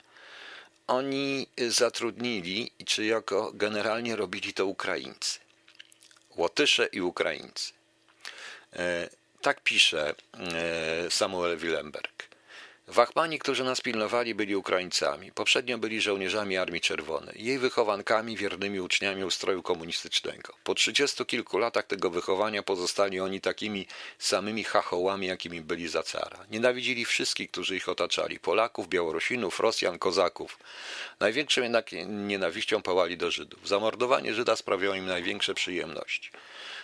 oni zatrudnili, czy jako generalnie robili to Ukraińcy. Łotysze i Ukraińcy. E, tak pisze Samuel Willenberg. Wachmani, którzy nas pilnowali, byli Ukraińcami. Poprzednio byli żołnierzami Armii Czerwonej, jej wychowankami, wiernymi uczniami ustroju komunistycznego. Po trzydziestu kilku latach tego wychowania pozostali oni takimi samymi chachołami, jakimi byli za cara. Nienawidzili wszystkich, którzy ich otaczali Polaków, Białorusinów, Rosjan, Kozaków. Największą jednak nienawiścią pałali do Żydów. Zamordowanie Żyda sprawiało im największe przyjemności.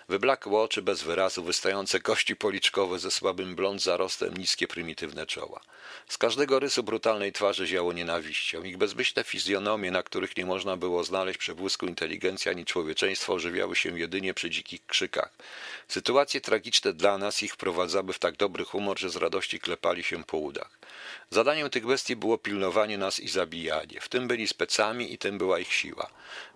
Wyblakłe oczy bez wyrazu, wystające kości policzkowe ze słabym blond zarostem, niskie, prymitywne czoła. Z każdego rysu brutalnej twarzy ziało nienawiścią. Ich bezmyślne fizjonomie, na których nie można było znaleźć przebłysku inteligencji ani człowieczeństwa, ożywiały się jedynie przy dzikich krzykach. Sytuacje tragiczne dla nas ich wprowadzały w tak dobry humor, że z radości klepali się po udach. Zadaniem tych bestii było pilnowanie nas i zabijanie. W tym byli specami i tym była ich siła.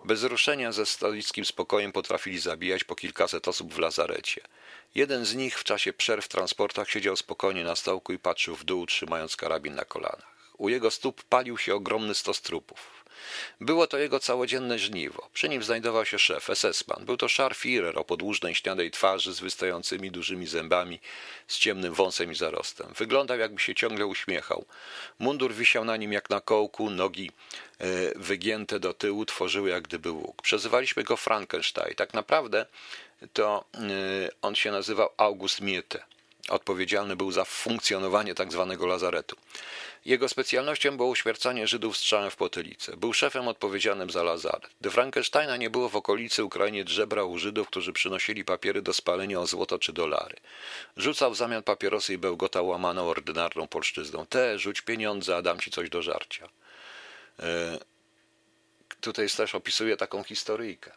Bez ruszenia ze stoickim spokojem potrafili zabijać po kilkaset osób w lazarecie. Jeden z nich w czasie przerw w transportach siedział spokojnie na stołku i patrzył w dół, trzymając karabin na kolanach. U jego stóp palił się ogromny stos trupów. Było to jego całodzienne żniwo. Przy nim znajdował się szef, SS-man. Był to szarfirer o podłużnej, śniadej twarzy z wystającymi dużymi zębami, z ciemnym wąsem i zarostem. Wyglądał, jakby się ciągle uśmiechał. Mundur wisiał na nim jak na kołku, nogi e, wygięte do tyłu tworzyły jak gdyby łuk. Przezywaliśmy go Frankenstein. Tak naprawdę to e, on się nazywał August Miete. Odpowiedzialny był za funkcjonowanie tak zwanego lazaretu. Jego specjalnością było uśmiercanie Żydów strzałem w potylicę. Był szefem odpowiedzialnym za lazaret. De Frankensteina nie było w okolicy Ukrainie drzebrał u Żydów, którzy przynosili papiery do spalenia o złoto czy dolary. Rzucał w zamian papierosy i bełgota łamaną ordynarną polszczyzną. Te, rzuć pieniądze, a dam ci coś do żarcia. E, tutaj też opisuje taką historyjkę.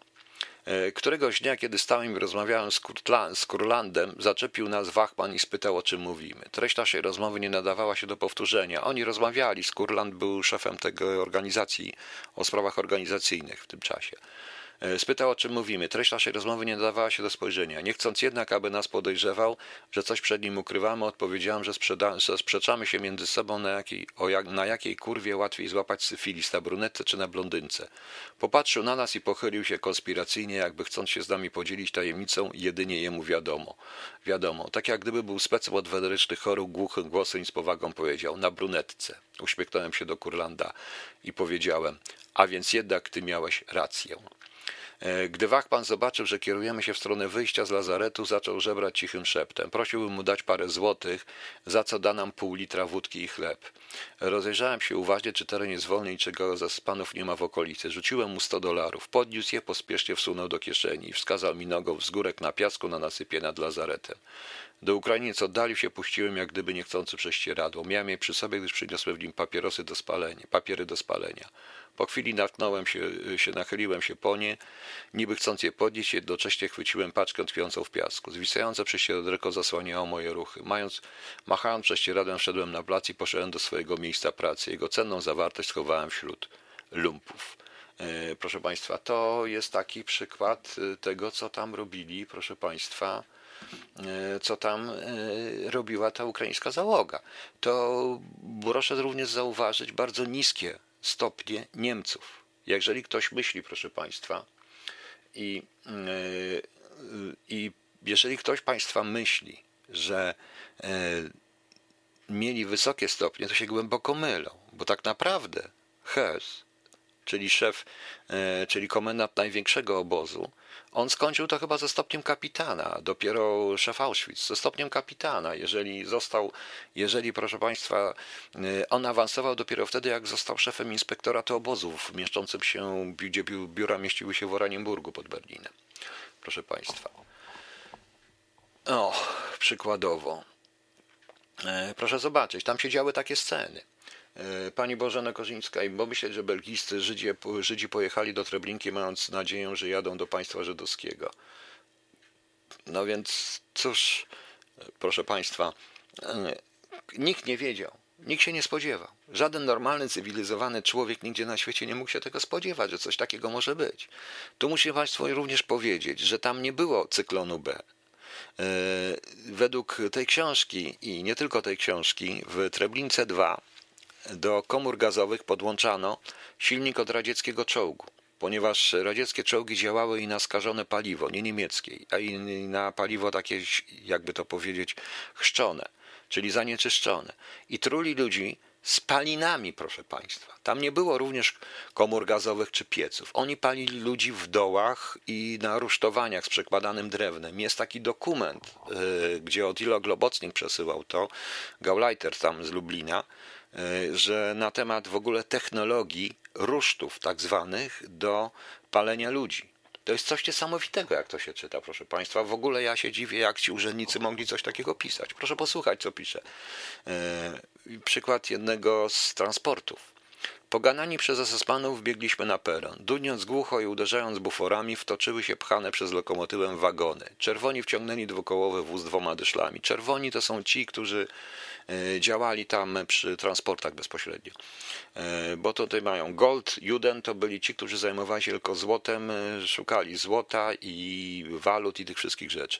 E, któregoś dnia, kiedy stałem i rozmawiałem z, Kurtla, z Kurlandem, zaczepił nas Wachman i spytał, o czym mówimy. Treść naszej rozmowy nie nadawała się do powtórzenia. Oni rozmawiali, Skurland był szefem tego organizacji o sprawach organizacyjnych w tym czasie. E, spytał, o czym mówimy. Treść naszej rozmowy nie nadawała się do spojrzenia. Nie chcąc jednak, aby nas podejrzewał, że coś przed nim ukrywamy, odpowiedziałem, że, że sprzeczamy się między sobą, na jakiej, jak, na jakiej kurwie łatwiej złapać syfilis, na brunetce czy na blondynce. Popatrzył na nas i pochylił się konspiracyjnie, jakby chcąc się z nami podzielić tajemnicą, jedynie jemu wiadomo. Wiadomo, tak jak gdyby był specem od wenerycznych chorób, głuchym głosem i z powagą powiedział, na brunetce. Uśmiechnąłem się do Kurlanda i powiedziałem, a więc jednak ty miałeś rację. E, gdy Wachpan zobaczył, że kierujemy się w stronę wyjścia z lazaretu, zaczął żebrać cichym szeptem. Prosiłbym mu dać parę złotych, za co da nam pół litra wódki i chleb. Rozejrzałem się uważnie, czy teren jest wolny i czego z panów nie ma w okolicy. Rzuciłem mu sto dolarów. Podniósł je, pospiesznie wsunął do kieszeni i wskazał mi nogą wzgórek na piasku na nasypie nad lazaretem. Do Ukrainiec oddalił się, puściłem jak gdyby niechcący prześcieradło. Miałem je przy sobie, gdyż przyniosłem w nim papierosy do spalenia, papiery do spalenia. Po chwili natknąłem się, się, nachyliłem się po nie, niby chcąc je podnieść, jednocześnie chwyciłem paczkę tkwiącą w piasku. Zwisające prześcieradło zasłaniało moje ruchy. Mając, machając prześcieradłem, wszedłem na plac i poszedłem do swojego miejsca pracy. Jego cenną zawartość schowałem wśród lumpów. E, proszę Państwa, to jest taki przykład e, tego, co tam robili, proszę Państwa, e, co tam robiła ta ukraińska załoga. To proszę również zauważyć bardzo niskie stopnie Niemców. Jeżeli ktoś myśli, proszę Państwa, i, i jeżeli ktoś Państwa myśli, że mieli wysokie stopnie, to się głęboko mylą, bo tak naprawdę Hess czyli szef, e, czyli komendant największego obozu, on skończył to chyba ze stopniem kapitana, dopiero szef Auschwitz, ze stopniem kapitana. Jeżeli został, jeżeli proszę Państwa, e, on awansował dopiero wtedy, jak został szefem inspektoratu obozów, mieszczącym się, gdzie biura mieściły się w Oranienburgu pod Berlinem. Proszę Państwa. O, przykładowo. E, proszę zobaczyć, tam się działy takie sceny. E, pani Bożena Korzyńska, bo myślę, że belgijscy Żydzi, Żydzi pojechali do Treblinki mając nadzieję, że jadą do państwa żydowskiego. No więc cóż, proszę Państwa, e, nikt nie wiedział, nikt się nie spodziewał. Żaden normalny, cywilizowany człowiek nigdzie na świecie nie mógł się tego spodziewać, że coś takiego może być. Tu muszę Państwu również powiedzieć, że tam nie było cyklonu B. E, według tej książki i nie tylko tej książki, w Treblince 2 do komór gazowych podłączano silnik od radzieckiego czołgu, ponieważ radzieckie czołgi działały i na skażone paliwo, nie niemieckie, a i na paliwo takie, jakby to powiedzieć, chrzczone, czyli zanieczyszczone. I truli ludzi spalinami, proszę Państwa. Tam nie było również komór gazowych czy pieców. Oni palili ludzi w dołach i na rusztowaniach z przekładanym drewnem. Jest taki dokument, yy, gdzie Odilo Globocnik przesyłał to, Gauleiter tam z Lublina, że na temat w ogóle technologii rusztów tak zwanych do palenia ludzi. To jest coś niesamowitego, jak to się czyta, proszę Państwa. W ogóle ja się dziwię, jak ci urzędnicy mogli coś takiego pisać. Proszę posłuchać, co pisze. Yy, przykład jednego z transportów. Poganani przez esesmanów biegliśmy na peron. Dudniąc głucho i uderzając buforami, wtoczyły się pchane przez lokomotywę wagony. Czerwoni wciągnęli dwukołowy wóz dwoma dyszlami. Czerwoni to są ci, którzy e, działali tam przy transportach bezpośrednio. E, bo tutaj mają Gold, Juden to byli ci, którzy zajmowali się tylko złotem, e, szukali złota i walut i tych wszystkich rzeczy.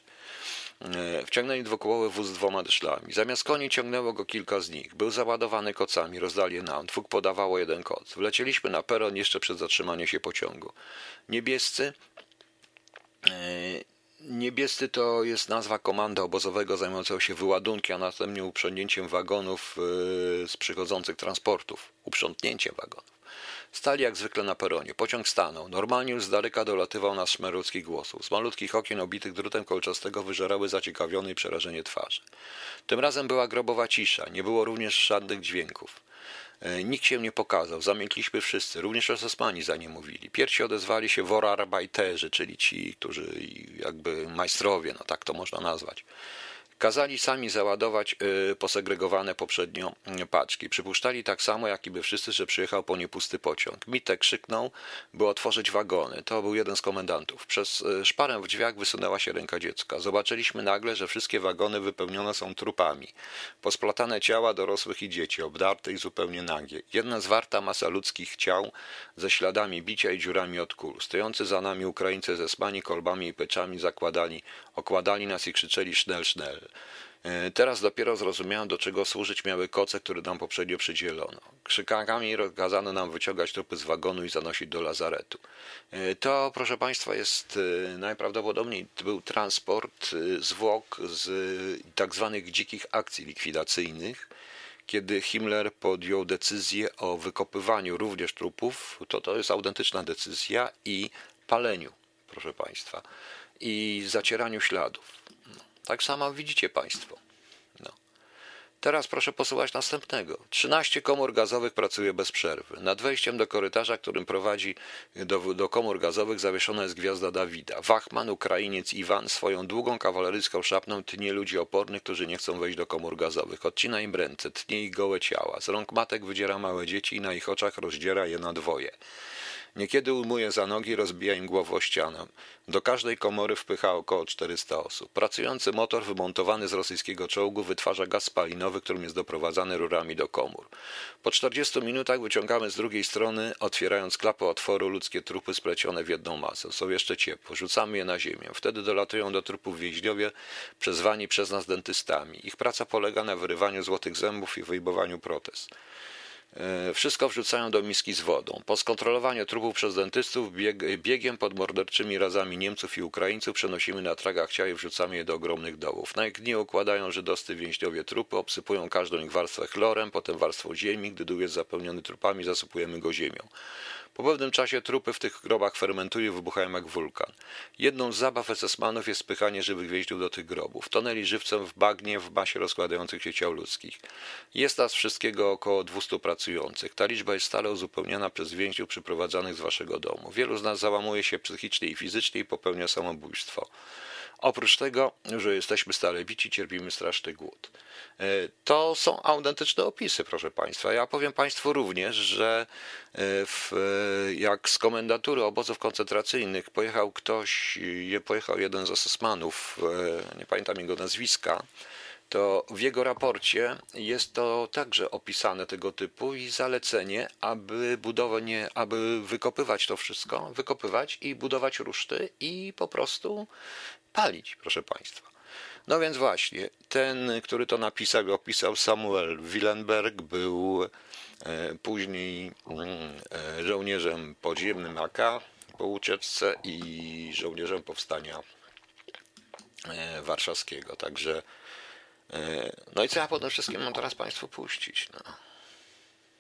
E, wciągnęli dwukołowy wóz z dwoma dyszlami. Zamiast koni ciągnęło go kilka z nich. Był załadowany kocami, rozdali je nam. Dwóch podawało jeden koc. Wlecieliśmy na peron jeszcze przed zatrzymaniem się pociągu. Niebiescy e, Niebiescy to jest nazwa komanda obozowego zajmującego się wyładunkiem, a następnie uprzęgnięciem wagonów e, z przychodzących transportów. Uprzątnięciem wagonów. Stali jak zwykle na peronie. Pociąg stanął. Normalnie już z daleka dolatywał nas szmer ludzkich głosów. Z malutkich okien obitych drutem kolczastego wyżerały zaciekawione i przerażenie twarze. Tym razem była grobowa cisza. Nie było również żadnych dźwięków. E, nikt się nie pokazał, zamilkliśmy wszyscy, również Osmani za nie mówili. Pierwsi odezwali się worarbajterzy, czyli ci, którzy jakby majstrowie, no tak to można nazwać. Kazali sami załadować y, posegregowane poprzednio y, paczki. Przypuszczali tak samo, jak i by wszyscy, że przyjechał po nie pusty pociąg. Mitek krzyknął, by otworzyć wagony. To był jeden z komendantów. Przez y, szparę w drzwiach wysunęła się ręka dziecka. Zobaczyliśmy nagle, że wszystkie wagony wypełnione są trupami. Posplatane ciała dorosłych i dzieci, obdarte i zupełnie nagie. Jedna zwarta masa ludzkich ciał ze śladami bicia i dziurami od kul. Stojący za nami Ukraińcy ze smani, kolbami i peczami zakładali, okładali nas i krzyczeli sznel, sznel. E, teraz dopiero zrozumiałem, do czego służyć miały koce, które nam poprzednio przydzielono. Krzykami rozkazano nam wyciągać trupy z wagonu i zanosić do lazaretu. E, to, proszę Państwa, jest e, najprawdopodobniej był transport zwłok z tak zwanych dzikich akcji likwidacyjnych, kiedy Himmler podjął decyzję o wykopywaniu również trupów, to to jest autentyczna decyzja i paleniu, proszę Państwa, i zacieraniu śladów. Tak samo widzicie Państwo. No. Teraz proszę posłuchać następnego. 13 komór gazowych pracuje bez przerwy. Nad wejściem do korytarza, którym prowadzi do, do komór gazowych, zawieszona jest gwiazda Dawida. Wachman, Ukrainiec Iwan, swoją długą kawaleryjską szapną tnie ludzi opornych, którzy nie chcą wejść do komór gazowych. Odcina im ręce, tnie ich gołe ciała. Z rąk matek wydziera małe dzieci i na ich oczach rozdziera je na dwoje. Niekiedy ujmuje za nogi, rozbija im głowę o ścianę. Do każdej komory wpycha około 400 osób. Pracujący motor wymontowany z rosyjskiego czołgu wytwarza gaz spalinowy, którym jest doprowadzany rurami do komór. Po 40 minutach wyciągamy z drugiej strony, otwierając klapę otworu, ludzkie trupy splecione w jedną masę. Są jeszcze ciepłe. Rzucamy je na ziemię. Wtedy dolatują do trupów więźniowie, przezwani przez nas dentystami. Ich praca polega na wyrywaniu złotych zębów i wyjmowaniu protez. E, wszystko wrzucają do miski z wodą. Po skontrolowaniu trupów przez dentystów bieg, biegiem pod morderczymi razami Niemców i Ukraińców przenosimy na tragach ciała i wrzucamy je do ogromnych dołów. Na ich dnie układają żydowscy więźniowie trupy, obsypują każdą ich warstwę chlorem, potem warstwą ziemi. Gdy dół jest zapełniony trupami, zasypujemy go ziemią. Po pewnym czasie trupy w tych grobach fermentują i wybuchają jak wulkan. Jedną z zabaw SS-manów jest spychanie żywych więźniów do tych grobów. Tonęli żywcem w bagnie w masie rozkładających się ciał ludzkich. Jest nas wszystkiego około 200 pracujących. Ta liczba jest stale uzupełniana przez więźniów przyprowadzanych z waszego domu. Wielu z nas załamuje się psychicznie i fizycznie i popełnia samobójstwo. Oprócz tego, że jesteśmy stale bici, cierpimy straszny głód. E, to są autentyczne opisy, proszę Państwa. Ja powiem Państwu również, że e, w, jak z komendatury obozów koncentracyjnych pojechał ktoś, pojechał jeden z asesmanów, e, nie pamiętam jego nazwiska, to w jego raporcie jest to także opisane tego typu i zalecenie, aby budowanie, aby wykopywać to wszystko, wykopywać i budować ruszty i po prostu palić, proszę Państwa. No więc właśnie, ten, który to napisał, opisał Samuel Willenberg, był e, później mm, e, żołnierzem podziemnym AK po ucieczce i żołnierzem powstania e, warszawskiego. Także no i co ja po wszystkim mam teraz Państwu puścić? No.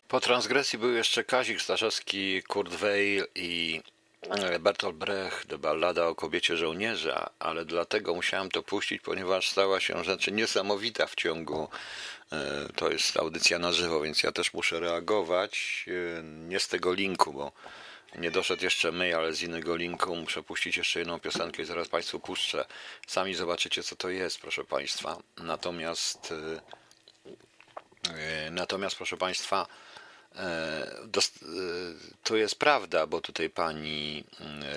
Po transgresji był jeszcze Kazik Staszewski, Kurt Weill i Bertolt Brecht, ballada o kobiecie żołnierza, ale dlatego musiałem to puścić, ponieważ stała się rzecz niesamowita w ciągu. E, to jest audycja na żywo, więc ja też muszę reagować. E, nie z tego linku, bo Nie doszedł jeszcze my, ale z innego linku muszę puścić jeszcze jedną piosenkę i zaraz Państwu puszczę. Sami zobaczycie, co to jest, proszę Państwa. Natomiast, natomiast proszę Państwa, to jest prawda, bo tutaj pani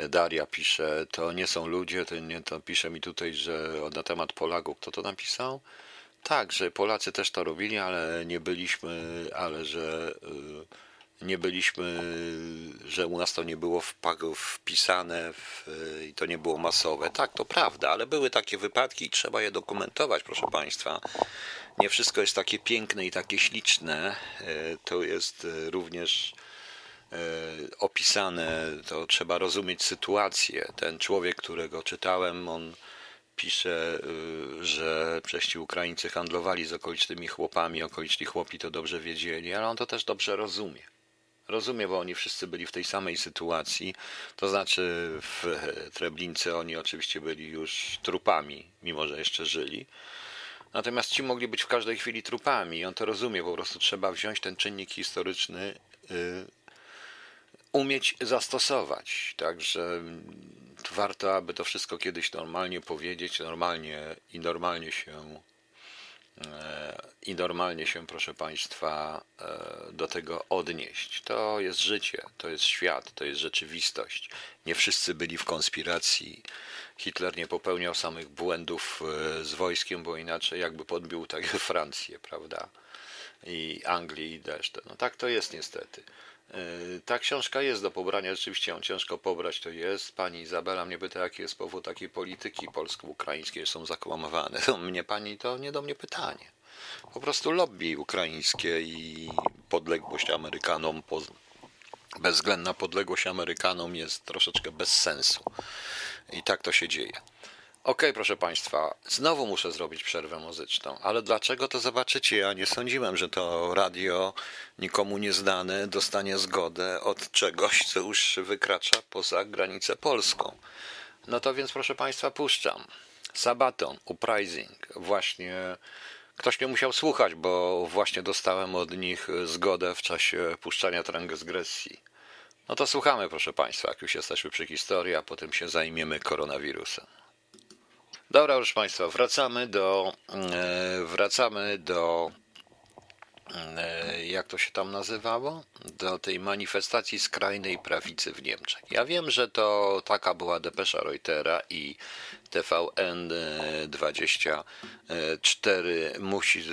Daria pisze, to nie są ludzie, to, nie, to pisze mi tutaj, że na temat Polaków, kto to napisał? Tak, że Polacy też to robili, ale nie byliśmy, ale że nie byliśmy, że u nas to nie było wpisane w, i to nie było masowe. Tak, to prawda, ale były takie wypadki i trzeba je dokumentować, proszę Państwa. Nie wszystko jest takie piękne i takie śliczne. E, to jest również e, opisane, to trzeba rozumieć sytuację. Ten człowiek, którego czytałem, on pisze, y, że przecież ci Ukraińcy handlowali z okolicznymi chłopami, okoliczni chłopi to dobrze wiedzieli, ale on to też dobrze rozumie. Rozumie, bo oni wszyscy byli w tej samej sytuacji. To znaczy w Treblince oni oczywiście byli już trupami, mimo że jeszcze żyli. Natomiast ci mogli być w każdej chwili trupami. On to rozumie, po prostu trzeba wziąć ten czynnik historyczny, y, umieć zastosować. Także warto, aby to wszystko kiedyś normalnie powiedzieć, normalnie i normalnie się i normalnie się, proszę Państwa, e, do tego odnieść. To jest życie, to jest świat, to jest rzeczywistość. Nie wszyscy byli w konspiracji. Hitler nie popełniał samych błędów e, z wojskiem, bo inaczej jakby podbił tak Francję, prawda? I Anglię i resztę. No tak to jest niestety. E, ta książka jest do pobrania, rzeczywiście ją ciężko pobrać, to jest. Pani Izabela mnie pyta, jaki jest powód takiej polityki polsko-ukraińskiej, są zakłamywane. Mnie pani to nie do mnie pytanie. Po prostu lobby ukraińskie i podległość Amerykanom, bezwzględna podległość Amerykanom jest troszeczkę bez sensu. I tak to się dzieje. OK, proszę Państwa, znowu muszę zrobić przerwę muzyczną, ale dlaczego to zobaczycie? Ja nie sądziłem, że to radio nikomu nieznane dostanie zgodę od czegoś, co już wykracza poza granicę polską. No to więc, proszę Państwa, puszczam. Sabaton, Uprising. Właśnie ktoś nie musiał słuchać, bo właśnie dostałem od nich zgodę w czasie puszczania transgresji. No to słuchamy, proszę Państwa, jak już jesteśmy przy historii, a potem się zajmiemy koronawirusem. Dobra, proszę Państwa, wracamy do, e, wracamy do, jak to się tam nazywało? Do tej manifestacji skrajnej prawicy w Niemczech. Ja wiem, że to taka była depesza Reutera i TVN24 musi,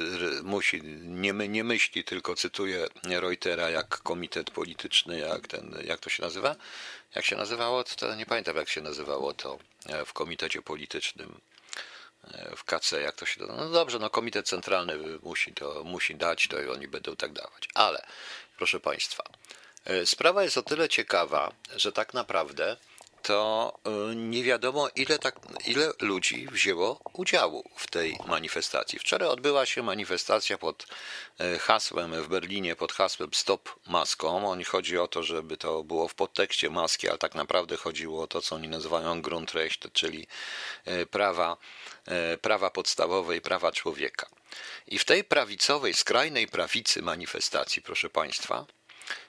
musi nie, nie myśli, tylko cytuje Reutera jak komitet polityczny, jak ten, jak to się nazywa? Jak się nazywało? To nie pamiętam, jak się nazywało to e, w komitecie politycznym e, w KC, jak to się No dobrze, no komitet centralny musi to musi dać, to i oni będą tak dawać. Ale proszę Państwa, e, sprawa jest o tyle ciekawa, że tak naprawdę to y, nie wiadomo, ile, tak, ile ludzi wzięło udziału w tej manifestacji. Wczoraj odbyła się manifestacja pod hasłem w Berlinie, pod hasłem Stop Maską. Oni chodzi o to, żeby to było w podtekście maski, ale tak naprawdę chodziło o to, co oni nazywają Grundrecht, czyli prawa, prawa podstawowe i prawa człowieka. I w tej prawicowej, skrajnej prawicy manifestacji, proszę Państwa,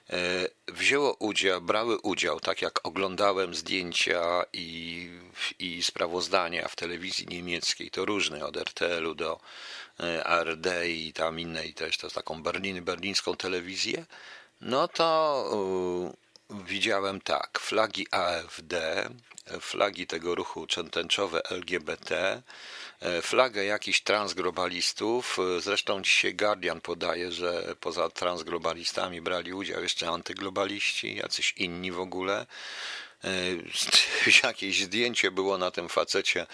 E, wzięło udział, brały udział, tak jak oglądałem zdjęcia i, i sprawozdania w telewizji niemieckiej, to różne, od RTL-u do e, ARD i tam innej też, to taką Berlin, berlińską telewizję, no to widziałem tak, flagi AfD, flagi tego ruchu tęczowe LGBT, flagę jakichś transglobalistów. Zresztą dzisiaj Guardian podaje, że poza transglobalistami brali udział jeszcze antyglobaliści, jacyś inni w ogóle. Jakieś zdjęcie było na tym facecie,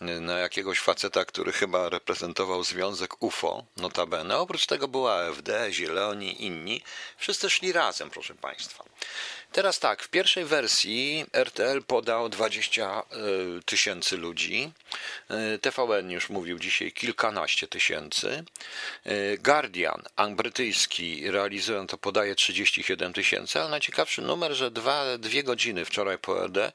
na jakiegoś faceta, który chyba reprezentował związek UFO, notabene. Oprócz tego była AfD, Zieloni, inni. Wszyscy szli razem, proszę Państwa. Teraz tak, w pierwszej wersji RTL podał 20 e, tysięcy ludzi. E, TVN już mówił dzisiaj kilkanaście tysięcy. E, Guardian, brytyjski, realizują to, podaje 37 tysięcy, ale najciekawszy numer, że dwa, dwie godziny wczoraj po RD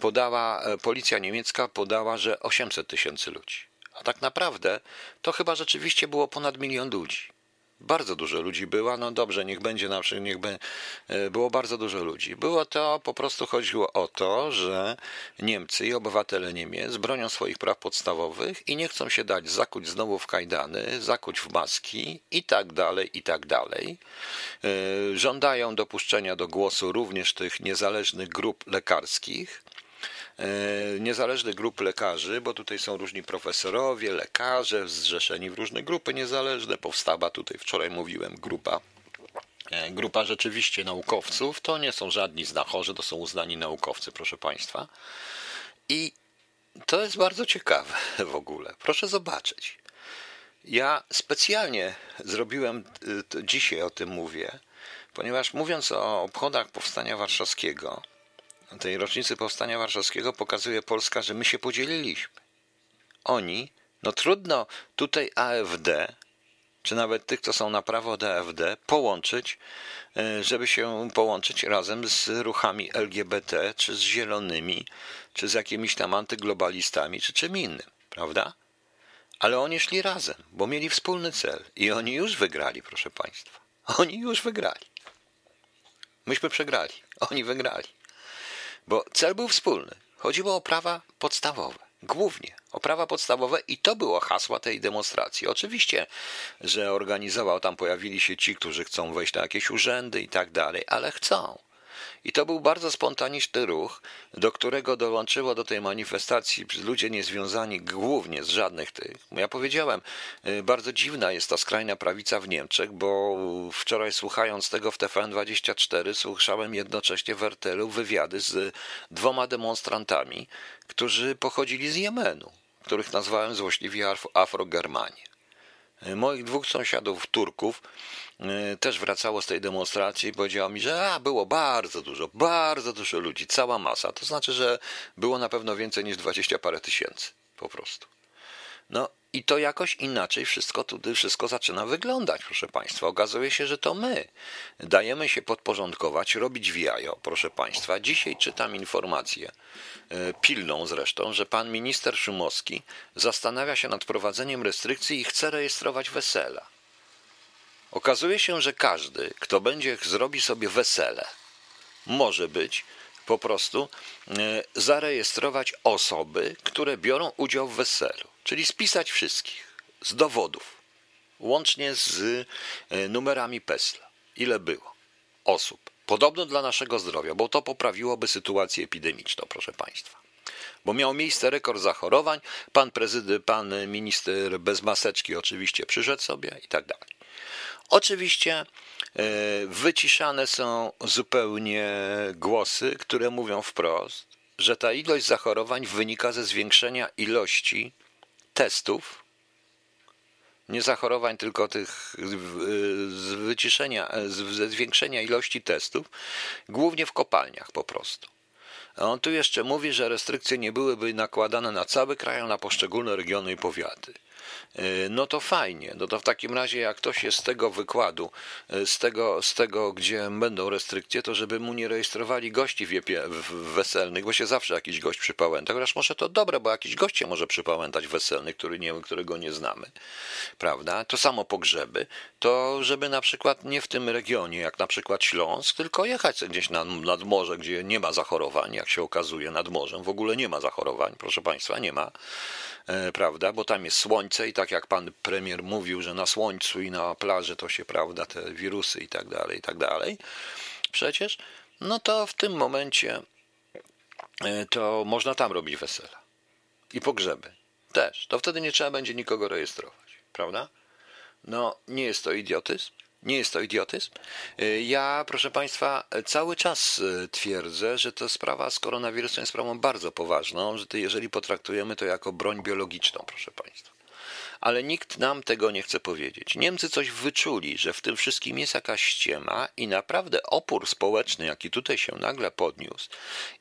podała, policja niemiecka podała, że 800 tysięcy ludzi. A tak naprawdę to chyba rzeczywiście było ponad milion ludzi. Bardzo dużo ludzi było, no dobrze, niech będzie na przykład, niech by, e, było bardzo dużo ludzi. Było to, po prostu chodziło o to, że Niemcy i obywatele Niemiec bronią swoich praw podstawowych i nie chcą się dać zakuć znowu w kajdany, zakuć w maski i tak dalej, i tak dalej. E, żądają dopuszczenia do głosu również tych niezależnych grup lekarskich, niezależnych grup lekarzy, bo tutaj są różni profesorowie, lekarze zrzeszeni w różne grupy niezależne. Powstała tutaj, wczoraj mówiłem, grupa e, grupa rzeczywiście naukowców. To nie są żadni znachorzy, to są uznani naukowcy, proszę Państwa. I to jest bardzo ciekawe w ogóle. Proszę zobaczyć. Ja specjalnie zrobiłem, e, dzisiaj o tym mówię, ponieważ mówiąc o obchodach Powstania Warszawskiego, tej rocznicy Powstania Warszawskiego pokazuje Polska, że my się podzieliliśmy. Oni, no trudno tutaj AfD, czy nawet tych, co są na prawo od AfD, połączyć, e, żeby się połączyć razem z ruchami LGBT, czy z zielonymi, czy z jakimiś tam antyglobalistami, czy czym innym, prawda? Ale oni szli razem, bo mieli wspólny cel i oni już wygrali, proszę Państwa. Oni już wygrali. Myśmy przegrali, oni wygrali. Bo cel był wspólny. Chodziło o prawa podstawowe. Głównie o prawa podstawowe i to było hasła tej demonstracji. Oczywiście, że organizował, tam pojawili się ci, którzy chcą wejść na jakieś urzędy i tak dalej, ale chcą. I to był bardzo spontaniczny ruch, do którego dołączyło do tej manifestacji ludzie niezwiązani głównie z żadnych tych. Ja powiedziałem, y, bardzo dziwna jest ta skrajna prawica w Niemczech, bo wczoraj słuchając tego w TVN24 słyszałem jednocześnie w RTL wywiady z dwoma demonstrantami, którzy pochodzili z Jemenu, których nazwałem złośliwie Afrogermanie. Y, moich dwóch sąsiadów Turków też wracało z tej demonstracji i powiedziało mi, że a, było bardzo dużo, bardzo dużo ludzi, cała masa. To znaczy, że było na pewno więcej niż dwadzieścia parę tysięcy po prostu. No i to jakoś inaczej wszystko tutaj wszystko zaczyna wyglądać, proszę Państwa. Okazuje się, że to my dajemy się podporządkować, robić wiajo, proszę Państwa. Dzisiaj czytam informację, y, pilną zresztą, że pan minister Szumowski zastanawia się nad prowadzeniem restrykcji i chce rejestrować wesela. Okazuje się, że każdy, kto będzie zrobi sobie wesele, może być po prostu e, zarejestrować osoby, które biorą udział w weselu, czyli spisać wszystkich z dowodów, łącznie z e, numerami PESLA. Ile było osób? Podobno dla naszego zdrowia, bo to poprawiłoby sytuację epidemiczną, proszę Państwa. Bo miał miejsce rekord zachorowań, pan prezydent, pan minister bez maseczki oczywiście przyszedł sobie i tak dalej. Oczywiście e, wyciszane są zupełnie głosy, które mówią wprost, że ta ilość zachorowań wynika ze zwiększenia ilości testów, nie zachorowań, tylko tych z wyciszenia, ze zwiększenia ilości testów, głównie w kopalniach po prostu. A on tu jeszcze mówi, że restrykcje nie byłyby nakładane na cały kraj, na poszczególne regiony i powiaty. E, no to fajnie. No to w takim razie, jak ktoś jest z tego wykładu, e, z tego, z tego gdzie będą restrykcje, to żeby mu nie rejestrowali gości w, w weselnych, bo się zawsze jakiś gość przypałęta. Chociaż może to dobre, bo jakiś gość się może przypałętać weselny, który nie, którego nie znamy. Prawda? To samo pogrzeby. To żeby na przykład nie w tym regionie, jak na przykład Śląsk, tylko jechać gdzieś nad, nad morze, gdzie nie ma zachorowań, jak się okazuje, nad morzem. W ogóle nie ma zachorowań, proszę Państwa, nie ma. E, prawda, bo tam jest słońce i tak jak pan premier mówił, że na słońcu i na plaży to się, prawda, te wirusy i tak dalej, i tak dalej. Przecież, no to w tym momencie e, to można tam robić wesela i pogrzeby też. To wtedy nie trzeba będzie nikogo rejestrować, prawda? No, nie jest to idiotyzm. Nie jest to idiotyzm. Y, ja, proszę Państwa, cały czas y, twierdzę, że to sprawa z koronawirusem jest sprawą bardzo poważną, że jeżeli potraktujemy to jako broń biologiczną, proszę Państwa. Ale nikt nam tego nie chce powiedzieć. Niemcy coś wyczuli, że w tym wszystkim jest jakaś ściema i naprawdę opór społeczny, jaki tutaj się nagle podniósł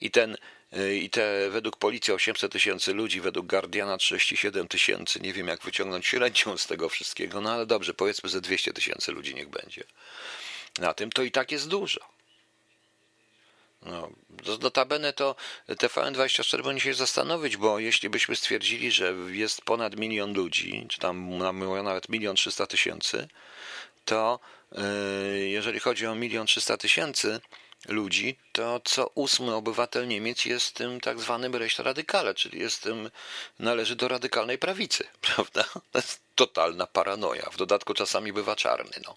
i ten Y, i te według policji 800 tysięcy ludzi, według Guardiana 37 tysięcy, nie wiem jak wyciągnąć średnią z tego wszystkiego, no ale dobrze, powiedzmy, że 200 tysięcy ludzi niech będzie na tym, to i tak jest dużo. No, notabene to TVN24 powinien się zastanowić, bo jeśli byśmy stwierdzili, że jest ponad milion ludzi, czy tam nawet milion trzysta tysięcy, to jeżeli chodzi o milion trzysta tysięcy ludzi, to co ósmy obywatel Niemiec jest tym tak zwanym radykale, czyli jest tym, należy do radykalnej prawicy, prawda? To jest totalna paranoja. W dodatku czasami bywa czarny, no.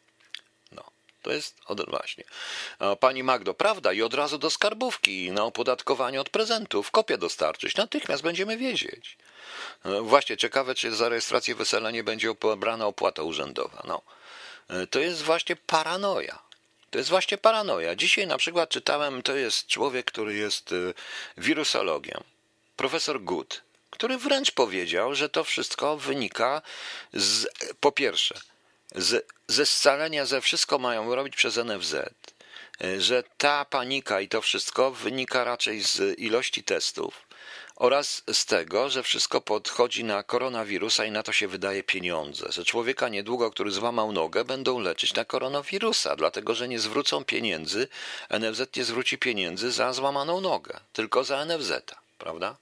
To jest od, właśnie. Pani Magdo, prawda? I od razu do skarbówki na opodatkowanie od prezentów. Kopię dostarczyć. Natychmiast będziemy wiedzieć. No, właśnie, ciekawe, czy za rejestrację wesela nie będzie pobrana opłata urzędowa. No. E, to jest właśnie paranoja. To jest właśnie paranoja. Dzisiaj na przykład czytałem, to jest człowiek, który jest y, wirusologiem, profesor Good, który wręcz powiedział, że to wszystko wynika z, po pierwsze, z, ze scalenia, że wszystko mają robić przez NFZ, y, że ta panika i to wszystko wynika raczej z ilości testów, oraz z tego, że wszystko podchodzi na koronawirusa i na to się wydaje pieniądze, że człowieka niedługo, który złamał nogę, będą leczyć na koronawirusa, dlatego że nie zwrócą pieniędzy, NFZ nie zwróci pieniędzy za złamaną nogę, tylko za NFZ, prawda?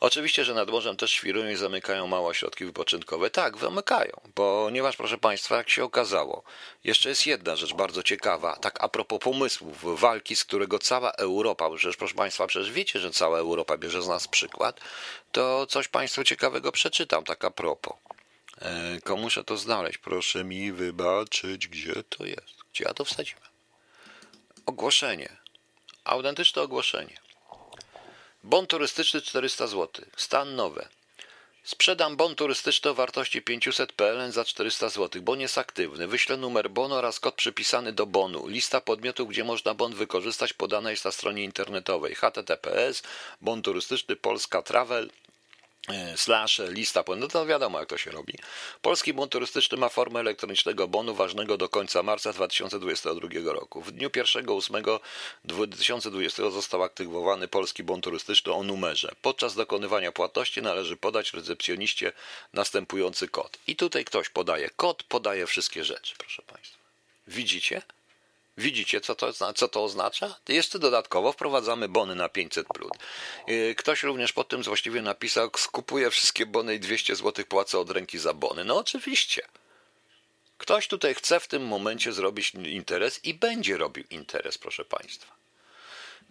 Oczywiście, że nad morzem też świrują i zamykają małe ośrodki wypoczynkowe. Tak, zamykają, ponieważ, proszę Państwa, jak się okazało, jeszcze jest jedna rzecz bardzo ciekawa, tak a propos pomysłów, walki, z którego cała Europa, przecież, proszę Państwa, przecież wiecie, że cała Europa bierze z nas przykład, to coś Państwu ciekawego przeczytam, tak a propos. E, komuszę to znaleźć? Proszę mi wybaczyć, gdzie to jest. Gdzie ja to wsadziłem? Ogłoszenie. Autentyczne ogłoszenie. Bon turystyczny 400 zł. Stan nowe. Sprzedam bon turystyczny o wartości 500 PLN za 400 zł. Bon jest aktywny. Wyślę numer bonu oraz kod przypisany do bonu. Lista podmiotów, gdzie można bon wykorzystać podana jest na stronie internetowej https bon turystyczny polska travel E, slash lista, no to wiadomo jak to się robi. Polski bon turystyczny ma formę elektronicznego bonu ważnego do końca marca 2022 roku. W dniu 1.8.2020 został aktywowany polski bon turystyczny o numerze. Podczas dokonywania płatności należy podać recepcjoniście następujący kod. I tutaj ktoś podaje kod, podaje wszystkie rzeczy, proszę Państwa. Widzicie? Widzicie, co to, co to oznacza? Jeszcze dodatkowo wprowadzamy bony na 500. Plus. Y, ktoś również pod tym złośliwie napisał, skupuje wszystkie bony i 200 zł płacę od ręki za bony. No oczywiście. Ktoś tutaj chce w tym momencie zrobić interes i będzie robił interes, proszę Państwa.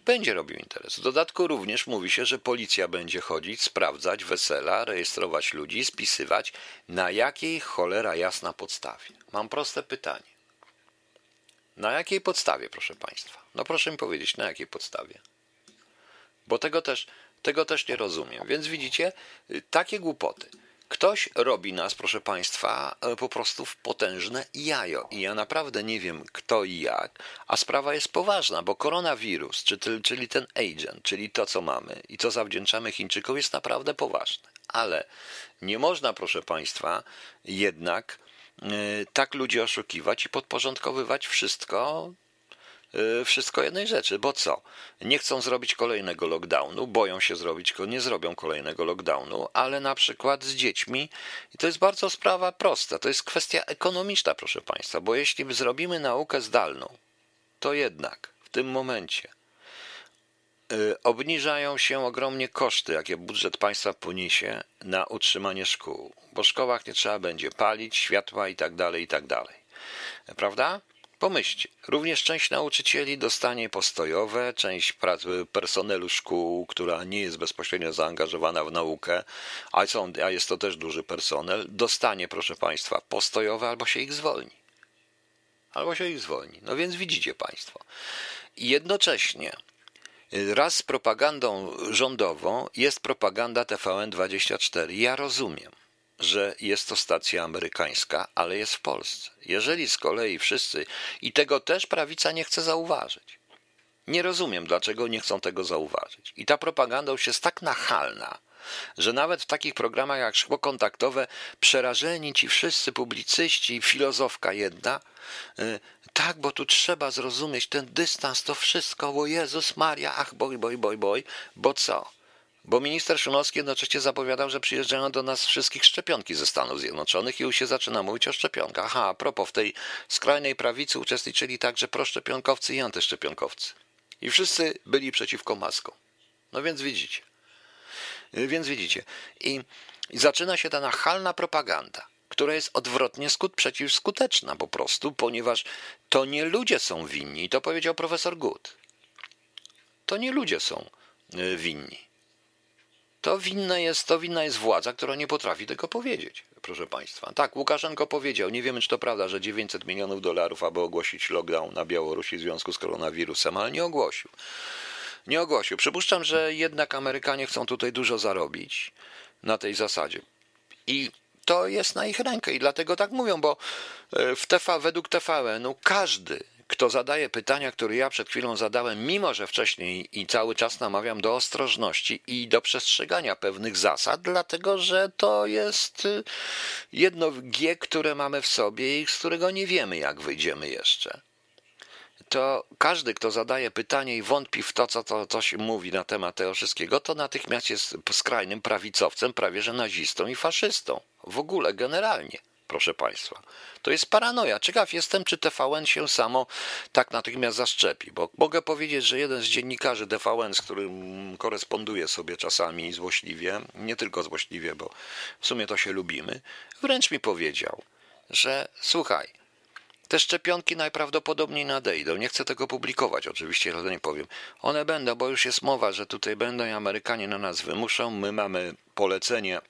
Będzie robił interes. W dodatku również mówi się, że policja będzie chodzić, sprawdzać wesela, rejestrować ludzi, spisywać. Na jakiej cholera jasna podstawie? Mam proste pytanie. Na jakiej podstawie, proszę Państwa? No proszę mi powiedzieć, na jakiej podstawie? Bo tego też, tego też nie rozumiem. Więc widzicie, y, takie głupoty. Ktoś robi nas, proszę Państwa, e, po prostu w potężne jajo. I ja naprawdę nie wiem kto i jak, a sprawa jest poważna, bo koronawirus, czyli ten agent, czyli to, co mamy i co zawdzięczamy Chińczykom, jest naprawdę poważne. Ale nie można, proszę Państwa, jednak Y, tak ludzi oszukiwać i podporządkowywać wszystko y, wszystko jednej rzeczy, bo co? Nie chcą zrobić kolejnego lockdownu, boją się zrobić, nie zrobią kolejnego lockdownu, ale na przykład z dziećmi, i to jest bardzo sprawa prosta, to jest kwestia ekonomiczna, proszę Państwa, bo jeśli zrobimy naukę zdalną, to jednak w tym momencie Y, obniżają się ogromnie koszty, jakie budżet państwa poniesie na utrzymanie szkół, bo w szkołach nie trzeba będzie palić, światła itd., tak itd. Tak Prawda? Pomyślcie, również część nauczycieli dostanie postojowe, część personelu szkół, która nie jest bezpośrednio zaangażowana w naukę, a, są, a jest to też duży personel, dostanie, proszę Państwa, postojowe albo się ich zwolni. Albo się ich zwolni. No więc widzicie Państwo. I jednocześnie Raz z propagandą rządową jest propaganda TVN24. Ja rozumiem, że jest to stacja amerykańska, ale jest w Polsce. Jeżeli z kolei wszyscy, i tego też prawica nie chce zauważyć. Nie rozumiem, dlaczego nie chcą tego zauważyć. I ta propaganda już jest tak nachalna, że nawet w takich programach jak szkło kontaktowe przerażeni ci wszyscy publicyści, filozofka jedna, y, tak, bo tu trzeba zrozumieć ten dystans, to wszystko, bo Jezus Maria, ach, boj, boj, boj, boj, bo co? Bo minister Szumowski jednocześnie zapowiadał, że przyjeżdżają do nas wszystkich szczepionki ze Stanów Zjednoczonych i już się zaczyna mówić o szczepionkach. Aha, a propos, w tej skrajnej prawicy uczestniczyli także proszczepionkowcy i antyszczepionkowcy. I wszyscy byli przeciwko maskom. No więc widzicie. Więc widzicie. I, i zaczyna się ta nachalna propaganda która jest odwrotnie skut, przeciwskuteczna po prostu, ponieważ to nie ludzie są winni, to powiedział profesor Good. To nie ludzie są y, winni. To winna jest, to winna jest władza, która nie potrafi tego powiedzieć, proszę Państwa. Tak, Łukaszenko powiedział, nie wiemy czy to prawda, że 900 milionów dolarów, aby ogłosić lockdown na Białorusi w związku z koronawirusem, ale nie ogłosił. Nie ogłosił. Przypuszczam, że jednak Amerykanie chcą tutaj dużo zarobić na tej zasadzie. I to jest na ich rękę i dlatego tak mówią, bo e, w TV, według TVN no każdy, kto zadaje pytania, które ja przed chwilą zadałem, mimo że wcześniej i cały czas namawiam do ostrożności i do przestrzegania pewnych zasad, dlatego że to jest e, jedno G, które mamy w sobie i z którego nie wiemy, jak wyjdziemy jeszcze to każdy, kto zadaje pytanie i wątpi w to, co, to, co się mówi na temat tego wszystkiego, to natychmiast jest skrajnym prawicowcem, prawie że nazistą i faszystą. W ogóle, generalnie, proszę Państwa. To jest paranoja. Ciekaw jestem, czy TVN się samo tak natychmiast zaszczepi, bo mogę powiedzieć, że jeden z dziennikarzy TVN, z którym koresponduję sobie czasami złośliwie, nie tylko złośliwie, bo w sumie to się lubimy, wręcz mi powiedział, że słuchaj, te szczepionki najprawdopodobniej nadejdą. Nie chcę tego publikować, oczywiście, ale nie powiem. One będą, bo już jest mowa, że tutaj będą i Amerykanie na nas wymuszą. My mamy polecenie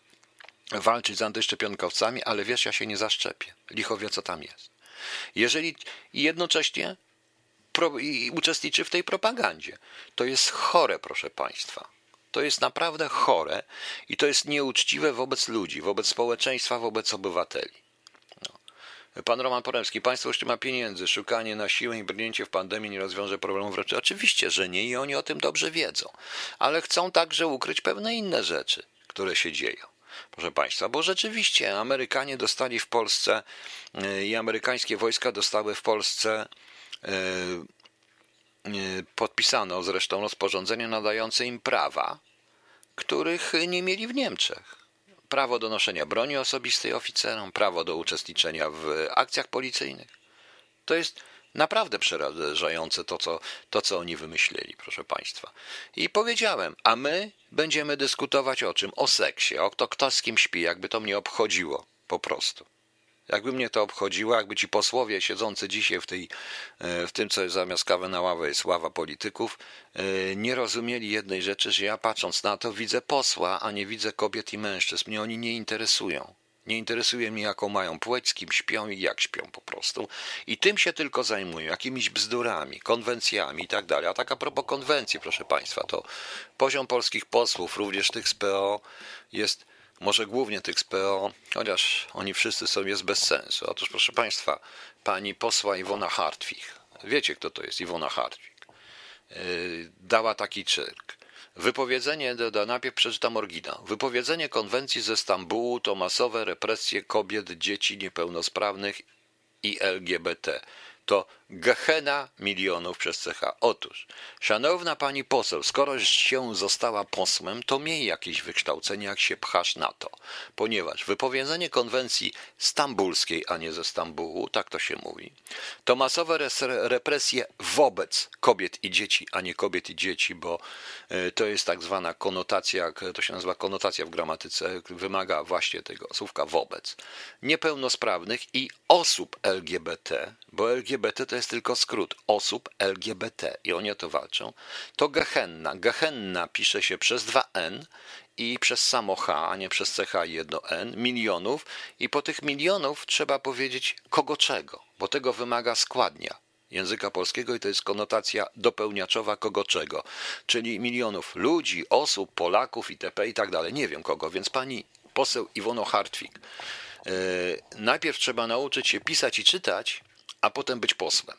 walczyć z antyszczepionkowcami, ale wiesz, ja się nie zaszczepię. Licho wie, co tam jest. Jeżeli jednocześnie pro, i uczestniczy w tej propagandzie. To jest chore, proszę Państwa. To jest naprawdę chore i to jest nieuczciwe wobec ludzi, wobec społeczeństwa, wobec obywateli. Pan Roman Poremski, państwo już ma pieniędzy, szukanie na siłę i brnięcie w pandemii nie rozwiąże problemów wręcz. Oczywiście, że nie i oni o tym dobrze wiedzą, ale chcą także ukryć pewne inne rzeczy, które się dzieją. Proszę Państwa, bo rzeczywiście Amerykanie dostali w Polsce y, i amerykańskie wojska dostały w Polsce y, y, podpisano zresztą rozporządzenie nadające im prawa, których nie mieli w Niemczech prawo do noszenia broni osobistej oficerom, prawo do uczestniczenia w akcjach policyjnych. To jest naprawdę przerażające to co, to, co oni wymyślili, proszę Państwa. I powiedziałem, a my będziemy dyskutować o czym? O seksie, o to, kto z kim śpi, jakby to mnie obchodziło, po prostu. Jakby mnie to obchodziło, jakby ci posłowie siedzący dzisiaj w, tej, e, w tym, co jest zamiast kawy na ławę jest ława polityków, e, nie rozumieli jednej rzeczy, że ja patrząc na to widzę posła, a nie widzę kobiet i mężczyzn. Mnie oni nie interesują. Nie interesuje mnie, jaką mają płeć, z kim śpią i jak śpią po prostu. I tym się tylko zajmują, jakimiś bzdurami, konwencjami i tak dalej. A tak a propos konwencji, proszę Państwa, to poziom polskich posłów, również tych z PO, jest może głównie tych z PO, chociaż oni wszyscy są jest bez sensu. Otóż, proszę Państwa, pani posła Iwona Hartwig, wiecie kto to jest Iwona Hartwig, yy, dała taki cyrk. Wypowiedzenie, do, najpierw przeczytam oryginał. Wypowiedzenie konwencji ze Stambułu to masowe represje kobiet, dzieci niepełnosprawnych i LGBT to gehena milionów przez CH. Otóż, szanowna pani poseł, skoro się została posłem, to miej jakieś wykształcenie, jak się pchasz na to. Ponieważ wypowiedzenie konwencji stambulskiej, a nie ze Stambułu, tak to się mówi, to masowe represje wobec kobiet i dzieci, a nie kobiet i dzieci, bo e, to jest tak zwana konotacja, to się nazywa konotacja w gramatyce, wymaga właśnie tego słówka wobec, niepełnosprawnych i osób LGBT, bo LGBT to jest tylko skrót osób LGBT i oni o to walczą, to Gehenna. Gehenna pisze się przez dwa N i przez samo H, a nie przez CH i jedno N, milionów i po tych milionów trzeba powiedzieć kogo czego, bo tego wymaga składnia języka polskiego i to jest konotacja dopełniaczowa kogo czego, czyli milionów ludzi, osób, Polaków itp. i tak dalej. Nie wiem kogo, więc pani poseł Iwono Hartwig. Yy, najpierw trzeba nauczyć się pisać i czytać, a potem być posłem.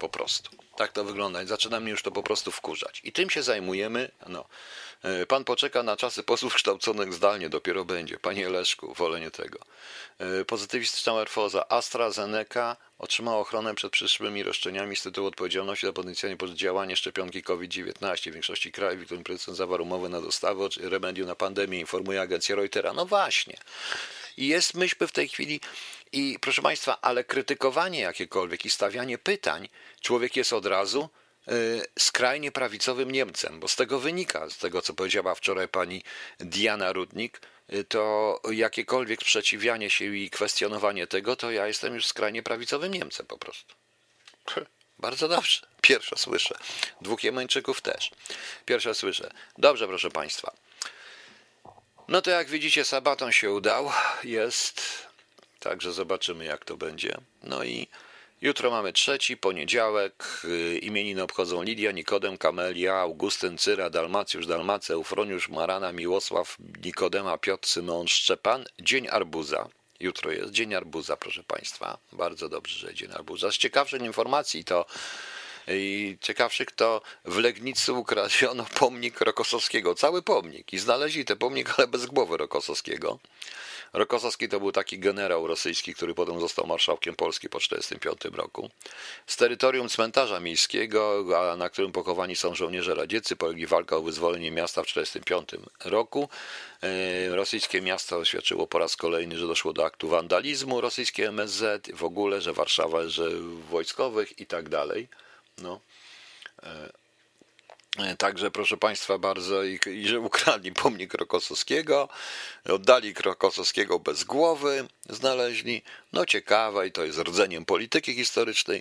Po prostu. Tak to wygląda. Zaczyna mnie już to po prostu wkurzać. I tym się zajmujemy. No. E, pan poczeka na czasy posłów kształconych zdalnie, dopiero będzie. Panie Leszku, wolę nie tego. E, pozytywistyczna morfoza AstraZeneca otrzymała ochronę przed przyszłymi roszczeniami z tytułu odpowiedzialności za potencjalnie działanie szczepionki COVID-19. W większości krajów, w którym producent zawarł umowę na dostawę remedium na pandemię, informuje agencja Reutera. No właśnie. I jest, myśmy w tej chwili i proszę Państwa, ale krytykowanie jakiekolwiek i stawianie pytań, człowiek jest od razu y, skrajnie prawicowym Niemcem, bo z tego wynika, z tego co powiedziała wczoraj pani Diana Rudnik, to jakiekolwiek sprzeciwianie się i kwestionowanie tego, to ja jestem już skrajnie prawicowym Niemcem po prostu. Bardzo dobrze. Pierwsze słyszę. Dwóch Jemeńczyków też. Pierwsze słyszę. Dobrze, proszę Państwa. No to jak widzicie, sabaton się udał. Jest. Także zobaczymy, jak to będzie. No i jutro mamy trzeci, poniedziałek. Y, imieniny obchodzą Lidia, Nikodem, Kamelia, Augustyn, Cyra, Dalmacjusz, Dalmace, Eufroniusz, Marana, Miłosław, Nikodema, Piotr, Symeon, Szczepan. Dzień Arbuza. Jutro jest Dzień Arbuza, proszę Państwa. Bardzo dobrze, że Dzień Arbuza. Z ciekawszych informacji to i ciekawszych to w Legnicy ukradziono pomnik Rokosowskiego, cały pomnik i znaleźli ten pomnik, ale bez głowy Rokosowskiego. Rokosowski to był taki generał rosyjski, który potem został marszałkiem Polski po 1945 roku. Z terytorium cmentarza miejskiego, na którym pochowani są żołnierze radzieccy, polegli walka o wyzwolenie miasta w 1945 roku. E, rosyjskie miasto oświadczyło po raz kolejny, że doszło do aktu wandalizmu, rosyjskie MSZ, w ogóle, że Warszawa, że wojskowych i tak dalej. No. E, e, także proszę Państwa bardzo, i, i że ukradli pomnik Krokosowskiego, oddali Krokosowskiego bez głowy, znaleźli. No ciekawe i to jest rdzeniem polityki historycznej.